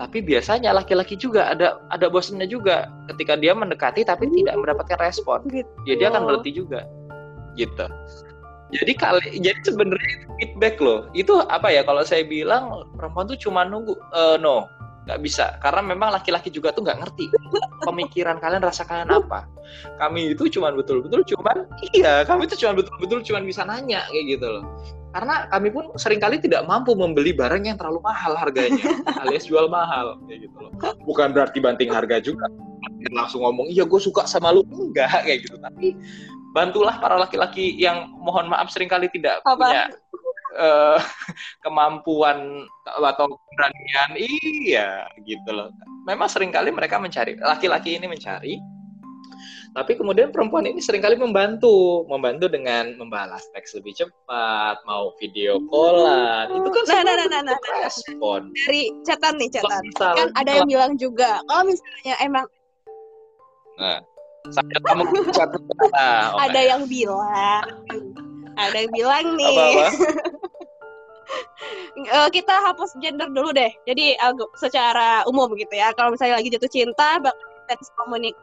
S2: tapi biasanya laki-laki juga ada ada bosannya juga ketika dia mendekati tapi hmm. tidak mendapatkan respon. Gitu. ya dia akan berhenti juga. Gitu. Jadi kali jadi sebenarnya feedback loh. Itu apa ya kalau saya bilang perempuan tuh cuma nunggu uh, no nggak bisa. Karena memang laki-laki juga tuh nggak ngerti pemikiran kalian rasa kalian apa. Kami itu cuma betul-betul cuman iya kami itu cuma betul-betul cuma bisa nanya kayak gitu loh karena kami pun sering kali tidak mampu membeli barang yang terlalu mahal harganya alias jual mahal kayak gitu loh. Bukan berarti banting harga juga. Langsung ngomong iya gue suka sama lu. Enggak kayak gitu. Tapi bantulah para laki-laki yang mohon maaf sering kali tidak Apa? punya uh, kemampuan atau keberanian. Iya gitu loh. Memang sering kali mereka mencari laki-laki ini mencari tapi kemudian perempuan ini sering kali membantu, membantu dengan membalas teks lebih cepat, mau video callan. Itu kan
S3: nah, nah, nah, nah, nah,
S2: respon.
S3: Dari catatan nih, catatan. Kan ada yang bilang juga, kalau misalnya emang
S2: Nah, saya kamu catat.
S3: Nah, okay. Ada yang bilang, ada yang bilang nih. Apa -apa? uh, kita hapus gender dulu deh. Jadi secara umum gitu ya. Kalau misalnya lagi jatuh cinta, intens komunik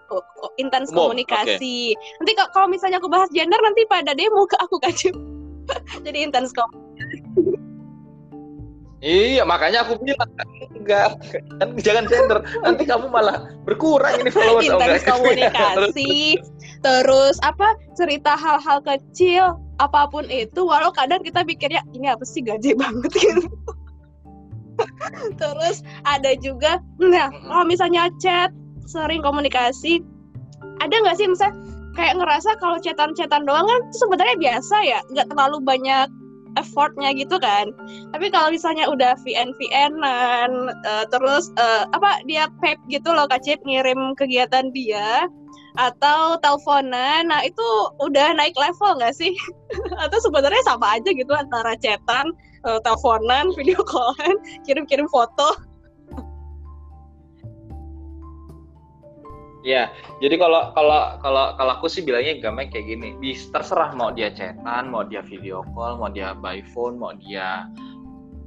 S3: intens komunikasi. Okay. Nanti kalau misalnya aku bahas gender nanti pada demo ke aku kan Jadi intens komunikasi.
S2: Iya, makanya aku bilang enggak, kan jangan gender. Nanti kamu malah berkurang ini followers
S3: Intens komunikasi. terus apa? Cerita hal-hal kecil apa pun itu walau kadang kita pikirnya ini apa sih gaji banget gitu. terus ada juga nah kalau misalnya chat sering komunikasi. Ada nggak sih misalnya kayak ngerasa kalau cetan-cetan doang kan sebenarnya biasa ya nggak terlalu banyak effortnya gitu kan. Tapi kalau misalnya udah VN VN-an uh, terus uh, apa dia pep gitu loh Kak Cip ngirim kegiatan dia atau teleponan nah itu udah naik level nggak sih? Atau sebenarnya sama aja gitu antara chatan uh, teleponan video callan kirim-kirim foto
S2: Ya, jadi kalau kalau kalau kalau aku sih bilangnya gampang kayak gini, bis terserah mau dia chatan, mau dia video call, mau dia by phone, mau dia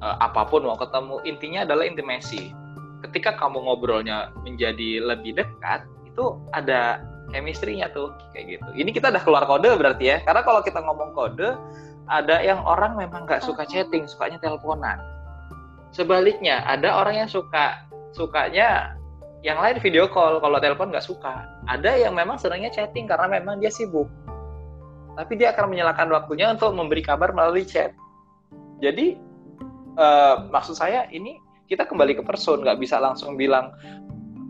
S2: uh, apa pun mau ketemu. Intinya adalah intimasi. Ketika kamu ngobrolnya menjadi lebih dekat itu ada chemistry-nya tuh kayak gitu. Ini kita udah keluar kode berarti ya. Karena kalau kita ngomong kode ada yang orang memang nggak suka chatting sukanya teleponan. Sebaliknya ada orang yang suka sukanya yang lain video call kalau telepon nggak suka. Ada yang memang senangnya chatting karena memang dia sibuk. Tapi dia akan menyalakan waktunya untuk memberi kabar melalui chat. Jadi uh, maksud saya ini kita kembali ke person. Nggak bisa langsung bilang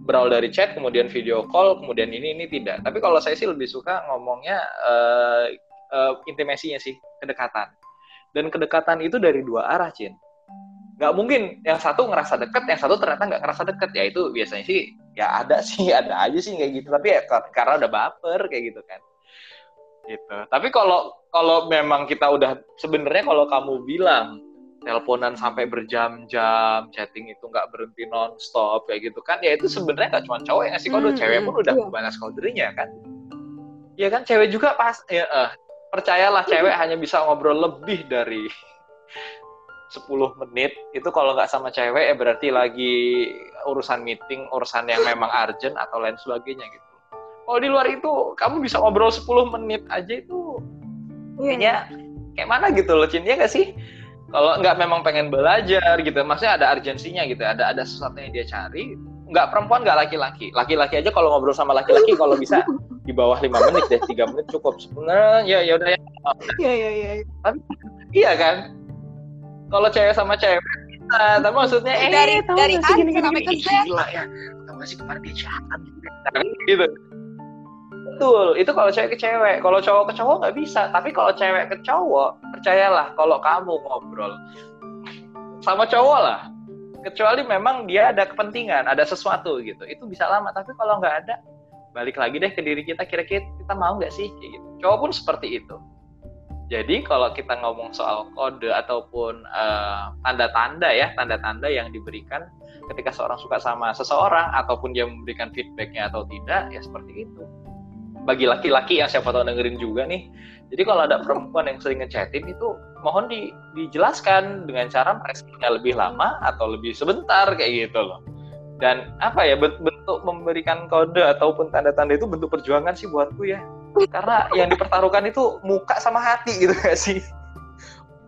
S2: berawal dari chat kemudian video call kemudian ini ini tidak. Tapi kalau saya sih lebih suka ngomongnya uh, uh, intimasinya sih kedekatan. Dan kedekatan itu dari dua arah Cin nggak mungkin yang satu ngerasa deket yang satu ternyata nggak ngerasa deket ya itu biasanya sih ya ada sih ada aja sih kayak gitu tapi ya karena udah baper kayak gitu kan gitu tapi kalau kalau memang kita udah sebenarnya kalau kamu bilang teleponan sampai berjam-jam, chatting itu nggak berhenti nonstop kayak gitu kan? Ya itu sebenarnya nggak cuma cowok yang ngasih kode, hmm, cewek pun udah iya. balas kodenya kan? Ya kan, cewek juga pas, ya, uh, percayalah cewek hanya bisa ngobrol lebih dari 10 menit itu kalau nggak sama cewek ya berarti lagi urusan meeting, urusan yang memang urgent atau lain sebagainya gitu. Kalau di luar itu kamu bisa ngobrol 10 menit aja itu iya. kayaknya kayak mana gitu loh Cin, ya gak sih? kalau nggak memang pengen belajar gitu maksudnya ada urgensinya gitu ada ada sesuatu yang dia cari nggak perempuan nggak laki-laki laki-laki aja kalau ngobrol sama laki-laki kalau bisa di bawah lima menit deh tiga menit cukup sebenarnya ya ya udah ya
S3: iya iya iya
S2: iya kan kalau cewek sama cewek bisa tapi maksudnya
S3: eh dari dari A sampai ke Z
S2: gila ya tahu sih kemarin dia jahat gitu Betul, itu kalau cewek ke cewek. Kalau cowok ke cowok nggak bisa. Tapi kalau cewek ke cowok, percayalah kalau kamu ngobrol sama cowok lah. Kecuali memang dia ada kepentingan, ada sesuatu gitu. Itu bisa lama. Tapi kalau nggak ada, balik lagi deh ke diri kita. Kira-kira kita mau nggak sih? Kayak gitu. Cowok pun seperti itu. Jadi kalau kita ngomong soal kode ataupun uh, tanda-tanda ya, tanda-tanda yang diberikan ketika seorang suka sama seseorang ataupun dia memberikan feedbacknya atau tidak, ya seperti itu bagi laki-laki yang siapa tahu dengerin juga nih. Jadi kalau ada perempuan yang sering ngechatin itu mohon di, dijelaskan dengan cara meresponnya lebih lama atau lebih sebentar kayak gitu loh. Dan apa ya bentuk memberikan kode ataupun tanda-tanda itu bentuk perjuangan sih buatku ya. Karena yang dipertaruhkan itu muka sama hati gitu gak sih?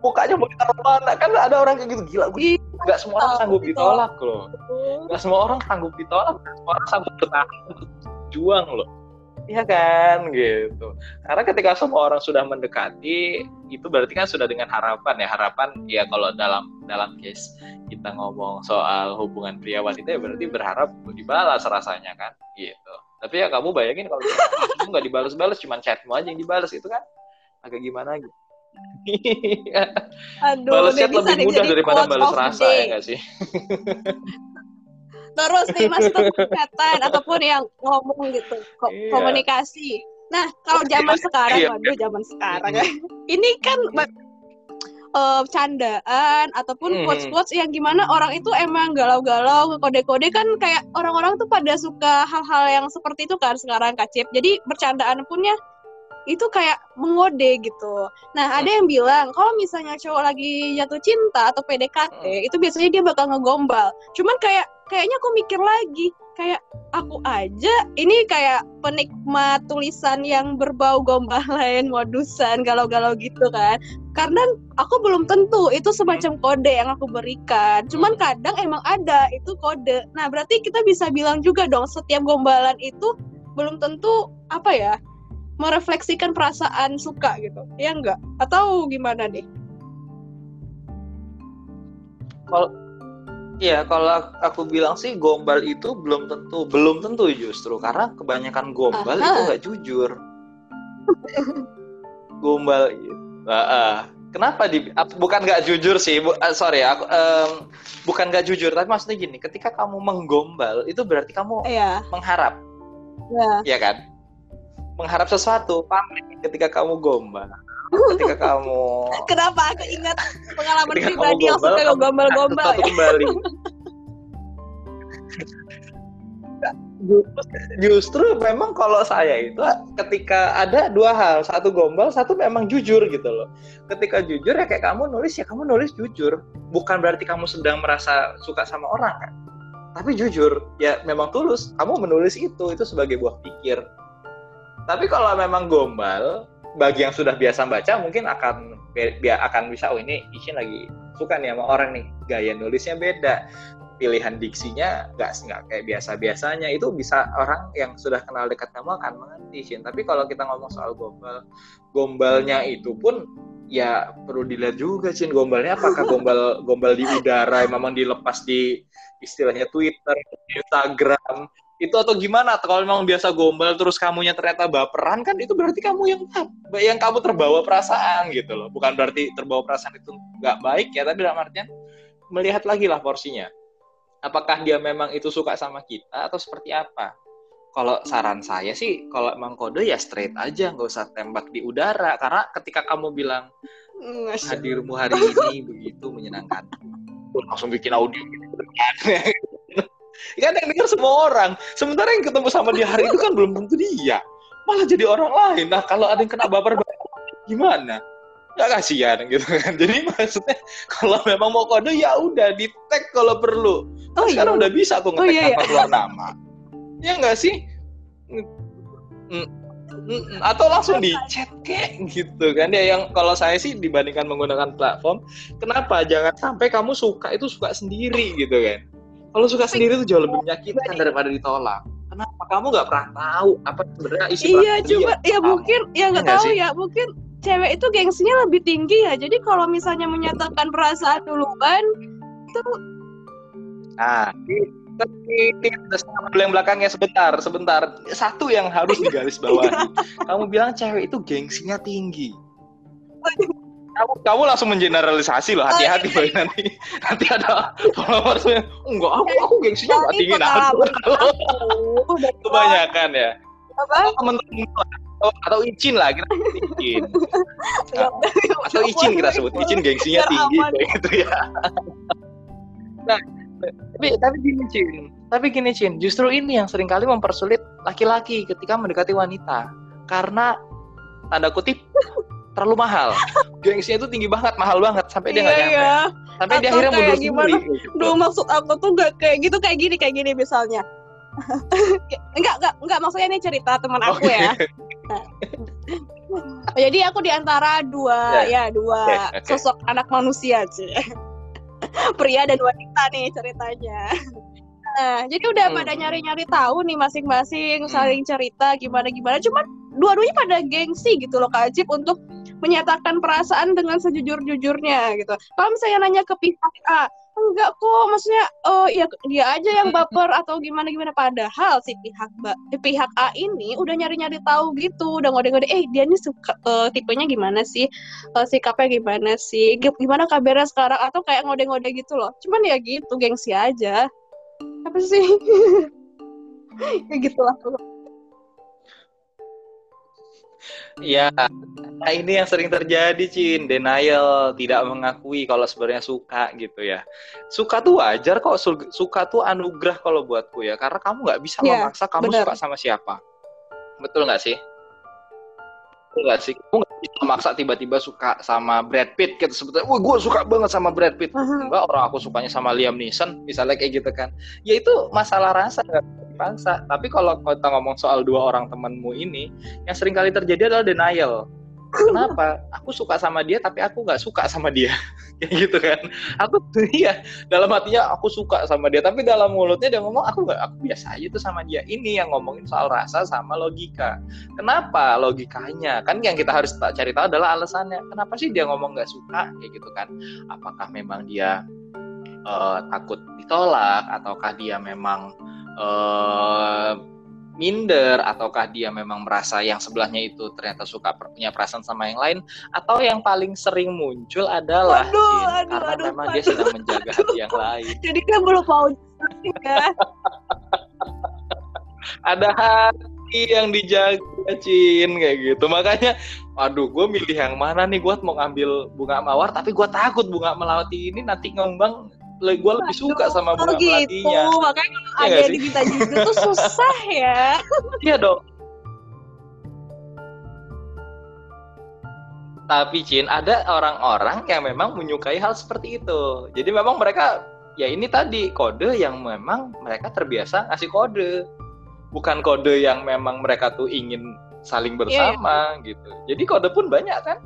S2: Mukanya mau ditaruh mana? Kan ada orang kayak gitu gila. Gue nggak semua orang sanggup ditolak loh. Gak semua orang sanggup ditolak. Semua orang sanggup bertahan juang loh Iya kan gitu. Karena ketika semua orang sudah mendekati, itu berarti kan sudah dengan harapan ya. Harapan ya kalau dalam dalam case kita ngomong soal hubungan pria wanita ya berarti berharap dibalas rasanya kan gitu. Tapi ya kamu bayangin kalau kamu nggak dibalas-balas cuma chatmu aja yang dibalas itu kan agak gimana gitu.
S3: Aduh,
S2: balas chat lebih mudah daripada balas rasa ya nggak sih?
S3: terus nih masuk ke kesehatan ataupun yang ngomong gitu ko iya. komunikasi nah kalau zaman sekarang iya. waduh zaman sekarang ya ini kan uh, candaan ataupun hmm. quotes-quotes yang gimana orang itu emang galau-galau kode-kode kan kayak orang-orang tuh pada suka hal-hal yang seperti itu kan sekarang kacip jadi bercandaan punnya itu kayak mengode gitu. Nah, ada yang bilang kalau misalnya cowok lagi jatuh cinta atau PDKT, hmm. itu biasanya dia bakal ngegombal. Cuman kayak kayaknya aku mikir lagi kayak aku aja ini kayak penikmat tulisan yang berbau gombal lain modusan galau-galau gitu kan karena aku belum tentu itu semacam kode yang aku berikan. Cuman kadang emang ada itu kode. Nah berarti kita bisa bilang juga dong setiap gombalan itu belum tentu apa ya merefleksikan perasaan suka gitu. Ya enggak atau gimana nih?
S2: Kalau Iya, kalau aku bilang sih gombal itu belum tentu, belum tentu justru. Karena kebanyakan gombal Aha. itu nggak jujur. gombal itu, uh, uh. Kenapa di bukan nggak jujur sih, bu, uh, sorry, aku um, bukan nggak jujur, tapi maksudnya gini, ketika kamu menggombal itu berarti kamu yeah. mengharap, yeah. ya kan? Mengharap sesuatu, pamit ketika kamu gombal ketika kamu
S3: kenapa aku ingat pengalaman pribadi yang suka gombal-gombal ya kembali
S2: justru memang kalau saya itu ketika ada dua hal satu gombal satu memang jujur gitu loh. Ketika jujur ya kayak kamu nulis ya kamu nulis jujur. Bukan berarti kamu sedang merasa suka sama orang kan? Tapi jujur ya memang tulus. Kamu menulis itu itu sebagai buah pikir. Tapi kalau memang gombal bagi yang sudah biasa baca mungkin akan akan bisa oh ini Ishin lagi suka nih sama orang nih. Gaya nulisnya beda pilihan diksinya nggak nggak kayak biasa biasanya itu bisa orang yang sudah kenal dekat kamu akan mengerti Shin. Tapi kalau kita ngomong soal gombal gombalnya itu pun ya perlu dilihat juga Shin. Gombalnya apakah gombal gombal di udara memang dilepas di istilahnya Twitter Instagram itu atau gimana? Kalau memang biasa gombal terus kamunya ternyata baperan kan itu berarti kamu yang yang kamu terbawa perasaan gitu loh. Bukan berarti terbawa perasaan itu nggak baik ya tapi dalam artian melihat lagi lah porsinya apakah dia memang itu suka sama kita atau seperti apa? Kalau saran saya sih kalau emang kode ya straight aja nggak usah tembak di udara. Karena ketika kamu bilang hadirmu hari ini begitu menyenangkan. Langsung bikin audio gitu. Kan yang dengar semua orang. Sementara yang ketemu sama dia hari itu kan belum tentu dia. Malah jadi orang lain. Nah kalau ada yang kena baper gimana nggak kasihan gitu kan. Jadi maksudnya kalau memang mau kode ya udah di tag kalau perlu. Oh, iya. sekarang udah bisa tuh ngetek oh, iya, iya. tanpa keluar nama. Ya nggak sih? Atau langsung di chat kayak gitu kan. Ya yang kalau saya sih dibandingkan menggunakan platform kenapa? Jangan sampai kamu suka itu suka sendiri gitu kan. Kalau suka sendiri itu jauh lebih menyakitkan daripada ditolak. Kenapa? Kamu nggak pernah tahu apa sebenarnya isi
S3: iya cuma ya mungkin ya nggak tahu ya mungkin cewek itu gengsinya lebih tinggi ya. Jadi kalau misalnya menyatakan perasaan duluan itu
S2: nah tapi yang belakangnya sebentar sebentar. Satu yang harus digaris bawah kamu bilang cewek itu gengsinya tinggi. Kamu kamu langsung mengeneralisasi loh hati-hati loh nanti. Nanti ada followersnya enggak aku aku gengsinya nggak tinggi. Nah kebanyakan ya. Teman-teman atau, atau izin lah kita izin nah, atau izin kita sebut izin gengsinya tinggi kayak gitu ya. Nah tapi tapi gini Cin. Tapi gini Cin. Justru ini yang sering kali mempersulit laki-laki ketika mendekati wanita. Karena tanda kutip terlalu mahal. Gengsinya itu tinggi banget mahal banget. Sampai dia nggak iya, nyampe. iya. sampai dia akhirnya mundur
S3: gimana? sendiri gitu. Duh maksud aku tuh gak kayak gitu kayak gini kayak gini misalnya. Enggak enggak enggak maksudnya ini cerita teman aku okay. ya jadi aku di antara dua yeah. ya dua okay, okay. sosok anak manusia sih pria dan wanita nih ceritanya Nah, jadi udah hmm. pada nyari-nyari tahu nih masing-masing hmm. saling cerita gimana gimana. Cuman dua-duanya pada gengsi gitu loh Kak Ajib untuk menyatakan perasaan dengan sejujur-jujurnya gitu. Kalau misalnya nanya ke pihak A, enggak kok maksudnya oh ya dia aja yang baper atau gimana gimana. Padahal si pihak ba, pihak A ini udah nyari nyari tahu gitu udah ngode-ngode eh dia ini suka uh, tipenya gimana sih? Uh, sikapnya gimana sih? Gimana kabarnya sekarang? Atau kayak ngode-ngode gitu loh. Cuman ya gitu gengsi aja. Apa sih? Ya gitulah
S2: Ya, nah ini yang sering terjadi, Cin. Denial, tidak mengakui kalau sebenarnya suka gitu ya. Suka tuh wajar kok, suka tuh anugerah kalau buatku ya. Karena kamu nggak bisa ya, memaksa kamu bener. suka sama siapa. Betul nggak sih? Betul nggak sih? Kamu nggak bisa maksa tiba-tiba suka sama Brad Pitt gitu sebetulnya. Wah, gue suka banget sama Brad Pitt. Enggak, orang aku sukanya sama Liam Neeson, misalnya kayak gitu kan. Ya itu masalah rasa dipaksa. Tapi kalau kita ngomong soal dua orang temanmu ini, yang sering kali terjadi adalah denial. Kenapa? Aku suka sama dia, tapi aku nggak suka sama dia, kayak gitu kan? Aku iya dalam hatinya aku suka sama dia, tapi dalam mulutnya dia ngomong aku nggak, aku biasa aja tuh sama dia. Ini yang ngomongin soal rasa sama logika. Kenapa logikanya? Kan yang kita harus cari tahu adalah alasannya. Kenapa sih dia ngomong nggak suka, kayak gitu kan? Apakah memang dia uh, takut ditolak, ataukah dia memang uh, minder ataukah dia memang merasa yang sebelahnya itu ternyata suka punya perasaan sama yang lain atau yang paling sering muncul adalah aduh, Jin, aduh, karena aduh, memang aduh, dia sedang menjaga aduh, hati yang lain.
S3: Jadi kan belum mau ya.
S2: Ada hati yang dijaga Cin kayak gitu. Makanya aduh gue milih yang mana nih gue mau ngambil bunga mawar tapi gue takut bunga melawati ini nanti ngembang gue lebih suka sama bunga oh gitu. melatinya.
S3: Makanya kalau ya ada diminta juga tuh susah ya.
S2: Iya dong. tapi Cin ada orang-orang yang memang menyukai hal seperti itu. Jadi memang mereka ya ini tadi kode yang memang mereka terbiasa ngasih kode. Bukan kode yang memang mereka tuh ingin saling bersama gitu. Jadi kode pun banyak kan.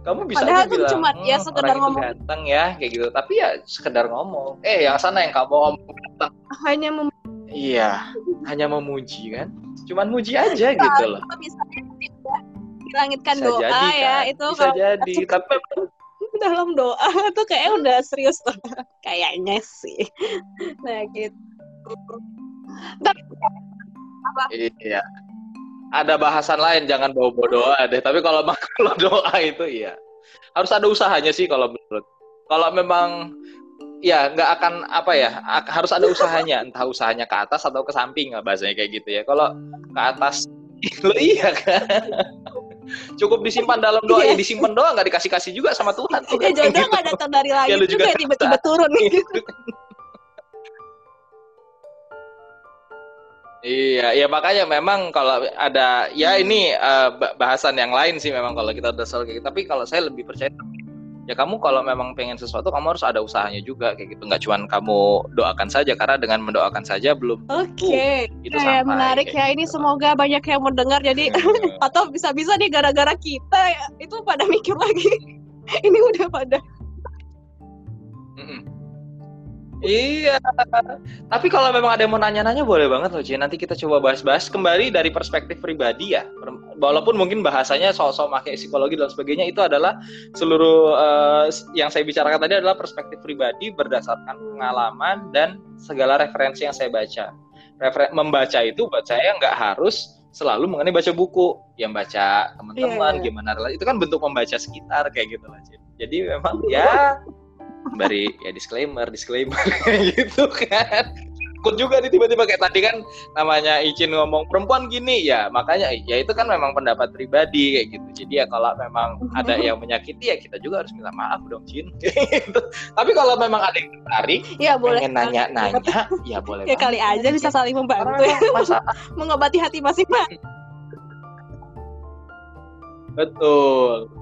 S2: Kamu bisa
S3: Padahal
S2: aja bilang,
S3: cuma ya
S2: "Hmm,
S3: sekedar
S2: orang itu
S3: ngomong."
S2: ganteng ya kayak gitu. Tapi ya sekedar ngomong. Eh yang sana yang kamu ngomong ganteng.
S3: hanya mem-
S2: Iya, hanya memuji kan. Cuman muji aja gitu loh.
S3: misalnya dilangitkan
S2: Bisa
S3: doa
S2: jadi
S3: ya
S2: kan.
S3: itu
S2: Bisa
S3: kalau
S2: jadi. Tapi
S3: dalam doa tuh kayak udah serius tuh kayaknya sih nah gitu tapi
S2: Iya. Ada bahasan lain jangan bawa-bawa doa deh. Tapi kalau kalau doa itu iya. Harus ada usahanya sih kalau menurut. Kalau memang ya nggak akan apa ya harus ada usahanya. Entah usahanya ke atas atau ke samping bahasanya kayak gitu ya. Kalau ke atas lo iya kan? Cukup disimpan dalam doa. Ya disimpan doa nggak dikasih kasih juga sama Tuhan. Tuh
S3: ya jodoh nggak datang dari langit
S2: Ya,
S3: juga tiba-tiba turun. Gitu
S2: Iya, ya makanya memang kalau ada ya ini eh, ba- bahasan yang lain sih memang kalau kita udah soal kayak gitu. Tapi kalau saya lebih percaya ya kamu kalau memang pengen sesuatu kamu harus ada usahanya juga kayak gitu. Nggak cuman kamu doakan saja karena dengan mendoakan saja belum
S3: oke
S2: itu
S3: Nah,
S2: sampai.
S3: menarik ya ini
S2: gitu.
S3: semoga banyak yang mendengar jadi
S2: Hmm.
S3: atau bisa-bisa nih gara-gara kita ya, itu pada mikir lagi ini udah pada.
S2: Iya. Tapi kalau memang ada yang mau nanya-nanya boleh banget loh, Ci. Nanti kita coba bahas-bahas kembali dari perspektif pribadi ya. Walaupun mungkin bahasanya soal-soal pakai psikologi dan sebagainya itu adalah seluruh eh, yang saya bicarakan tadi adalah perspektif pribadi berdasarkan pengalaman dan segala referensi yang saya baca. Refer- membaca itu buat saya nggak harus selalu mengenai baca buku, yang baca teman-teman,
S3: Iya, iya.
S2: gimana itu kan bentuk membaca sekitar kayak gitu lah. Ci. Jadi memang ya bari ya disclaimer disclaimer gitu kan. Ikut juga nih tiba-tiba kayak tadi kan namanya Icin ngomong perempuan gini. Ya makanya ya itu kan memang pendapat pribadi kayak gitu. Jadi ya kalau memang ada yang menyakiti ya kita juga harus minta maaf dong Cin. Gitu. tapi kalau memang ada yang tertarik
S3: ya boleh.
S2: pengen nanya-nanya ya boleh
S3: ya kali aja bisa saling membantu. Ya mengobati hati masing-masing.
S2: Betul.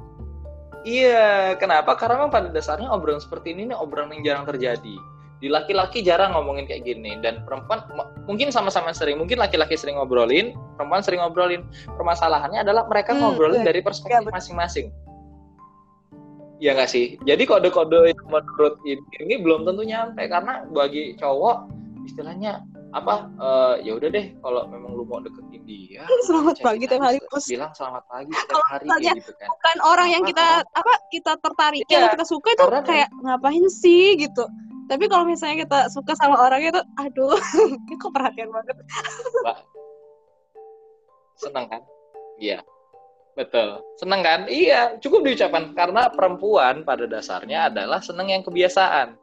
S2: Iya, kenapa? Karena memang pada dasarnya obrolan seperti ini nih obrolan yang jarang terjadi. Di laki-laki jarang ngomongin kayak gini dan perempuan mungkin sama-sama sering. Mungkin laki-laki sering ngobrolin, perempuan sering ngobrolin. Permasalahannya adalah mereka
S3: Hmm,
S2: ngobrolin
S3: iya.
S2: dari perspektif
S3: Iya, betul.
S2: masing-masing. Iya nggak sih? Jadi kode-kode yang menurut ini, ini belum tentu nyampe karena bagi cowok istilahnya apa? eh, ya udah deh kalau memang lu mau deketin dia,
S3: Selamat pagi tiap hari,
S2: terus bilang selamat pagi
S3: Kalau
S2: setiap hari kayak gitu kan.
S3: bukan orang yang kita apa kita tertarik
S2: Iya.
S3: yang kita suka itu
S2: Karena-
S3: kayak ngapain sih gitu tapi kalau misalnya kita suka sama orang itu aduh ini kok perhatian banget
S2: Seneng kan? Iya. Betul. Seneng kan? Iya, cukup diucapkan karena perempuan pada dasarnya adalah seneng yang kebiasaan.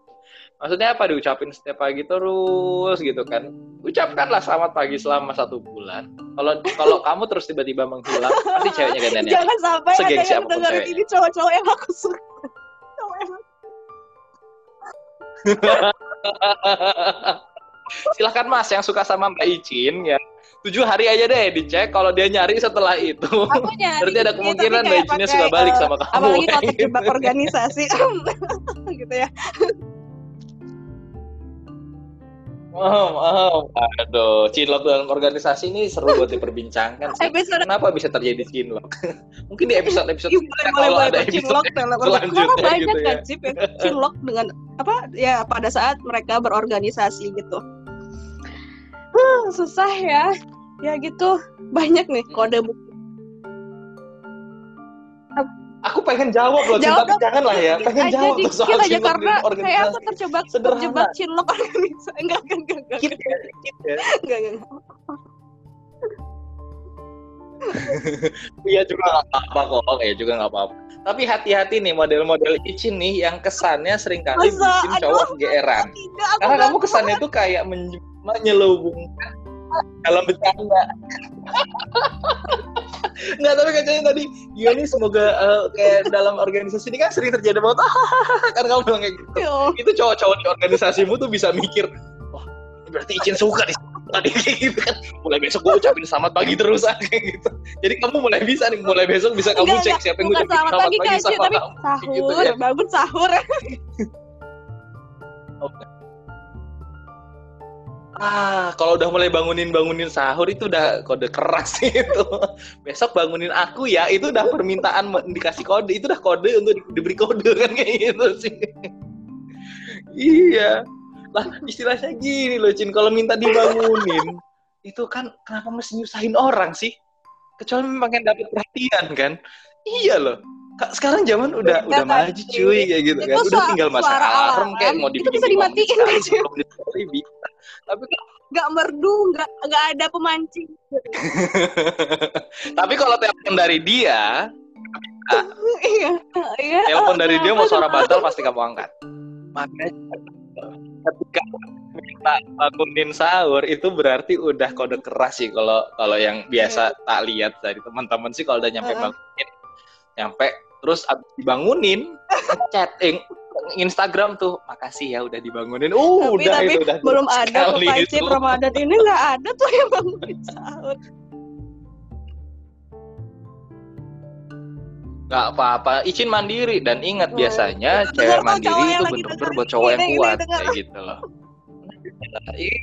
S2: Maksudnya apa diucapin setiap pagi terus gitu kan? Ucapkanlah selamat pagi selama satu bulan. Kalau kalau kamu terus tiba-tiba menghilang, pasti ceweknya gantian ya.
S3: jangan sampai ada yang dengerin
S2: ceweknya.
S3: ini cowok-cowok yang aku suka Cowok yang-
S2: Silahkan mas yang suka sama Mbak Icin ya. Tujuh hari aja deh dicek. Kalau dia nyari setelah itu,
S3: aku nyari
S2: berarti ada kemungkinan Mbak Icinnya suka balik
S3: eh,
S2: sama kamu.
S3: apalagi kalau
S2: kayak
S3: terjebak organisasi gitu ya
S2: Wow, wow. Aduh, cinlok dalam organisasi ini seru buat diperbincangkan sih.
S3: episode
S2: Kenapa bisa terjadi cinlok? Mungkin di episode-episode
S3: Ih, boleh, boleh, boleh,
S2: ada episode
S3: cinlok, telepon. Karena
S2: selanjutnya
S3: banyak
S2: gitu ya.
S3: kan Cip yang cinlok dengan apa ya pada saat mereka berorganisasi gitu. Huh, susah ya. Ya gitu. Banyak nih kode buku.
S2: Aku pengen jawab loh,
S3: Jawab
S2: tapi jangan lah ya. Pengen
S3: aja
S2: jawab tuh
S3: dikit
S2: soal
S3: aja karena kayak aku terjebak
S2: Sederhana.
S3: terjebak cinlok organisasi. Enggak, enggak, enggak, enggak.
S2: Dikit ya, dikit ya.
S3: Enggak, enggak.
S2: Iya juga nggak apa-apa kok, ya juga nggak apa-apa. Tapi hati-hati nih model-model Icin nih yang kesannya sering kali
S3: Masa?
S2: bikin cowok geeran. Karena
S3: enggak
S2: kamu kesannya tuh kayak men- menyelubungkan dalam bercanda. Nggak, tapi kayaknya tadi Gio nih semoga eh, kayak dalam organisasi ini kan sering terjadi banget. kan kamu bilang kayak gitu.
S3: Yo.
S2: Itu cowok-cowok di organisasimu tuh bisa mikir, wah ini berarti Icin suka nih. tadi kayak gitu kan mulai besok gue ucapin selamat pagi terus kayak gitu jadi kamu mulai bisa nih mulai besok bisa kamu
S3: Enggak,
S2: cek
S3: enggak.
S2: siapa yang
S3: bukan
S2: ucapin
S3: selamat pagi kak Ci,
S2: sama
S3: tapi
S2: kamu
S3: sahur
S2: gitu ya.
S3: bangun sahur
S2: Ah, kalau udah mulai bangunin bangunin sahur itu udah kode keras itu. Besok bangunin aku ya, itu udah permintaan dikasih kode, itu udah kode untuk di- diberi kode kan kayak gitu sih. iya. Lah istilahnya gini loh, Cin, kalau minta dibangunin itu kan kenapa mesti nyusahin orang sih? Kecuali memang yang dapat perhatian kan? Iya loh. Kak, sekarang zaman udah
S3: Beda
S2: udah maju
S3: tadi.
S2: cuy kayak gitu
S3: Itu
S2: kan. Udah tinggal
S3: suara
S2: alarm kayak mau
S3: itu
S2: dibikin
S3: bisa
S2: lima menit
S3: dimatiin,
S2: sekali,
S3: Cin.
S2: 10 menit sekali bisa. Tapi
S3: nggak merdu nggak nggak ada pemancing.
S2: Tapi kalau telepon dari dia,
S3: iya iya.
S2: telepon dari dia mau suara bantal pasti kamu angkat. Makanya ketika minta bangunin sahur itu berarti udah kode keras sih kalau kalau yang biasa tak lihat dari teman-teman sih kalau udah nyampe bangunin, nyampe terus abis dibangunin chat eh, Instagram tuh makasih ya udah dibangunin. Uh,
S3: tapi
S2: udah
S3: tapi
S2: itu udah
S3: belum ada
S2: itu.
S3: Ramadan ini nggak ada tuh yang bangunin sahur
S2: Gak apa-apa, izin mandiri dan ingat
S3: Hmm.
S2: biasanya
S3: Dengar
S2: cewek mandiri itu bener-bener buat cowok yang
S3: ini, ini,
S2: kuat kayak gitu loh. Iya.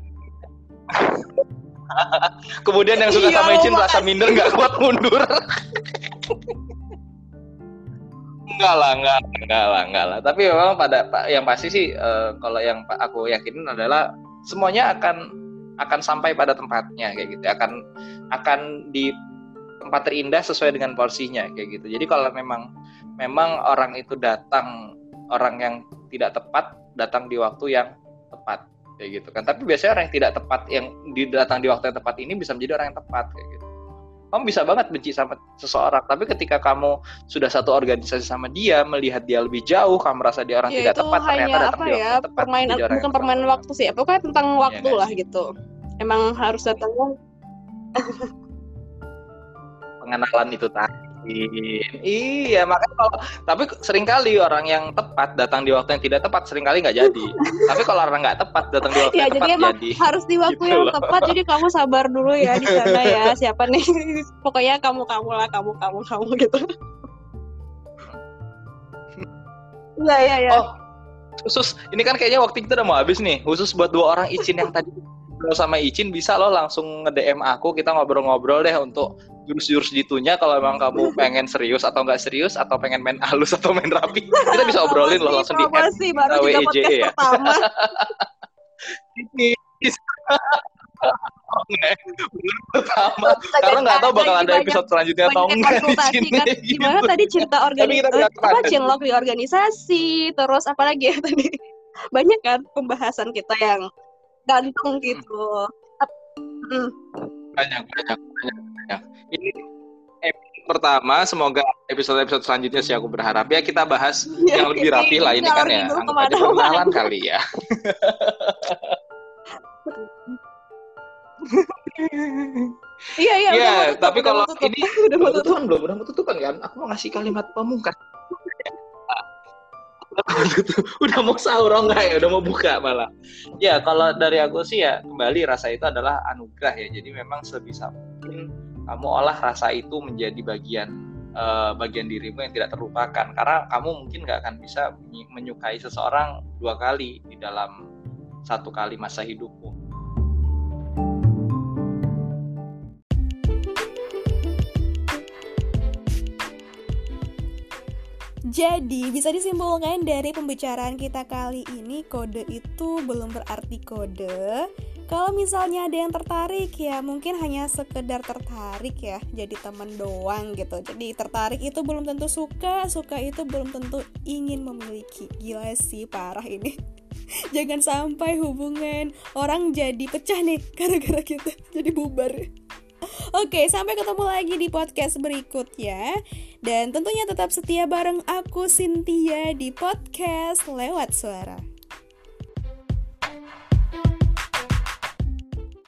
S2: Kemudian yang suka
S3: Iya,
S2: sama izin merasa minder nggak kuat mundur. enggak lah, enggak, enggak lah, enggak lah. Tapi memang pada pa- yang pasti sih eh, kalau yang aku yakinin adalah semuanya akan akan sampai pada tempatnya kayak gitu. Akan akan di tempat terindah sesuai dengan porsinya kayak gitu. Jadi kalau memang memang orang itu datang orang yang tidak tepat datang di waktu yang tepat kayak gitu kan. Tapi biasanya orang yang tidak tepat yang datang di waktu yang tepat ini bisa menjadi orang yang tepat kayak gitu. Kamu bisa banget benci sama seseorang, tapi ketika kamu sudah satu organisasi sama dia, melihat dia lebih jauh, kamu merasa dia orang
S3: ya
S2: tidak tepat, ternyata datang
S3: apa
S2: di
S3: ya
S2: tepat.
S3: permainan bukan permainan waktu sih pokoknya tentang waktu
S2: nggak
S3: lah
S2: sih?
S3: gitu emang harus datangnya
S2: pengenalan itu tadi. Iya, makanya kalau tapi sering kali orang yang tepat datang di waktu yang tidak tepat sering kali nggak jadi. tapi kalau orang nggak tepat datang di waktu
S3: ya
S2: yang
S3: jadi
S2: tepat jadi.
S3: harus di waktu
S2: Gitu
S3: yang
S2: loh.
S3: tepat jadi kamu sabar dulu ya di sana ya siapa nih pokoknya kamu kamu lah kamu kamu kamu gitu Iya iya iya.
S2: Oh, khusus ini kan kayaknya waktu kita udah mau habis nih. Khusus buat dua orang Icin yang tadi ngobrol sama Icin bisa lo langsung nge-DM aku kita ngobrol-ngobrol deh untuk jurus-jurus gitunya. Kalau emang kamu pengen serius atau nggak serius atau pengen main halus atau main rapi kita bisa obrolin lo langsung di add
S3: sih baru
S2: kita
S3: juga podcast
S2: ya.
S3: pertama.
S2: karena nggak tahu bakal ada episode selanjutnya atau enggak di sini
S3: kan? gimana tadi cerita organisasi apa cinlok di organisasi terus apa lagi ya tadi? Banyak kan pembahasan kita yang gantung gitu. Hmm.
S2: banyak banyak banyak banyak. Ini episode pertama semoga episode-episode selanjutnya sih aku berharap. Ya kita bahas yang lebih rapi lah ini kan ya. anggap aja perkenalan kali ya.
S3: Iya iya udah
S2: Iya,
S3: mau tutup,
S2: tapi
S3: udah
S2: kalau
S3: tutup.
S2: ini
S3: udah mau
S2: tutupan belum? Udah mau tutupan kan? Aku mau ngasih kalimat pamungkas udah mau sahur oh enggak ya udah mau buka malah. Ya kalau dari aku sih ya kembali rasa itu adalah anugerah ya. Jadi memang sebisa mungkin kamu olah rasa itu menjadi bagian eh, bagian dirimu yang tidak terlupakan. Karena kamu mungkin nggak akan bisa menyukai seseorang dua kali di dalam satu kali masa hidupmu
S1: Jadi, bisa disimpulkan dari pembicaraan kita kali ini, kode itu belum berarti kode. Kalau misalnya ada yang tertarik ya mungkin hanya sekedar tertarik ya, jadi teman doang gitu. Jadi tertarik itu belum tentu suka, suka itu belum tentu ingin memiliki. Gila sih, parah ini. Jangan sampai hubungan orang jadi pecah nih gara-gara kita jadi bubar. Oke, sampai ketemu lagi di podcast berikutnya. Dan tentunya tetap setia bareng aku Cynthia di podcast lewat suara.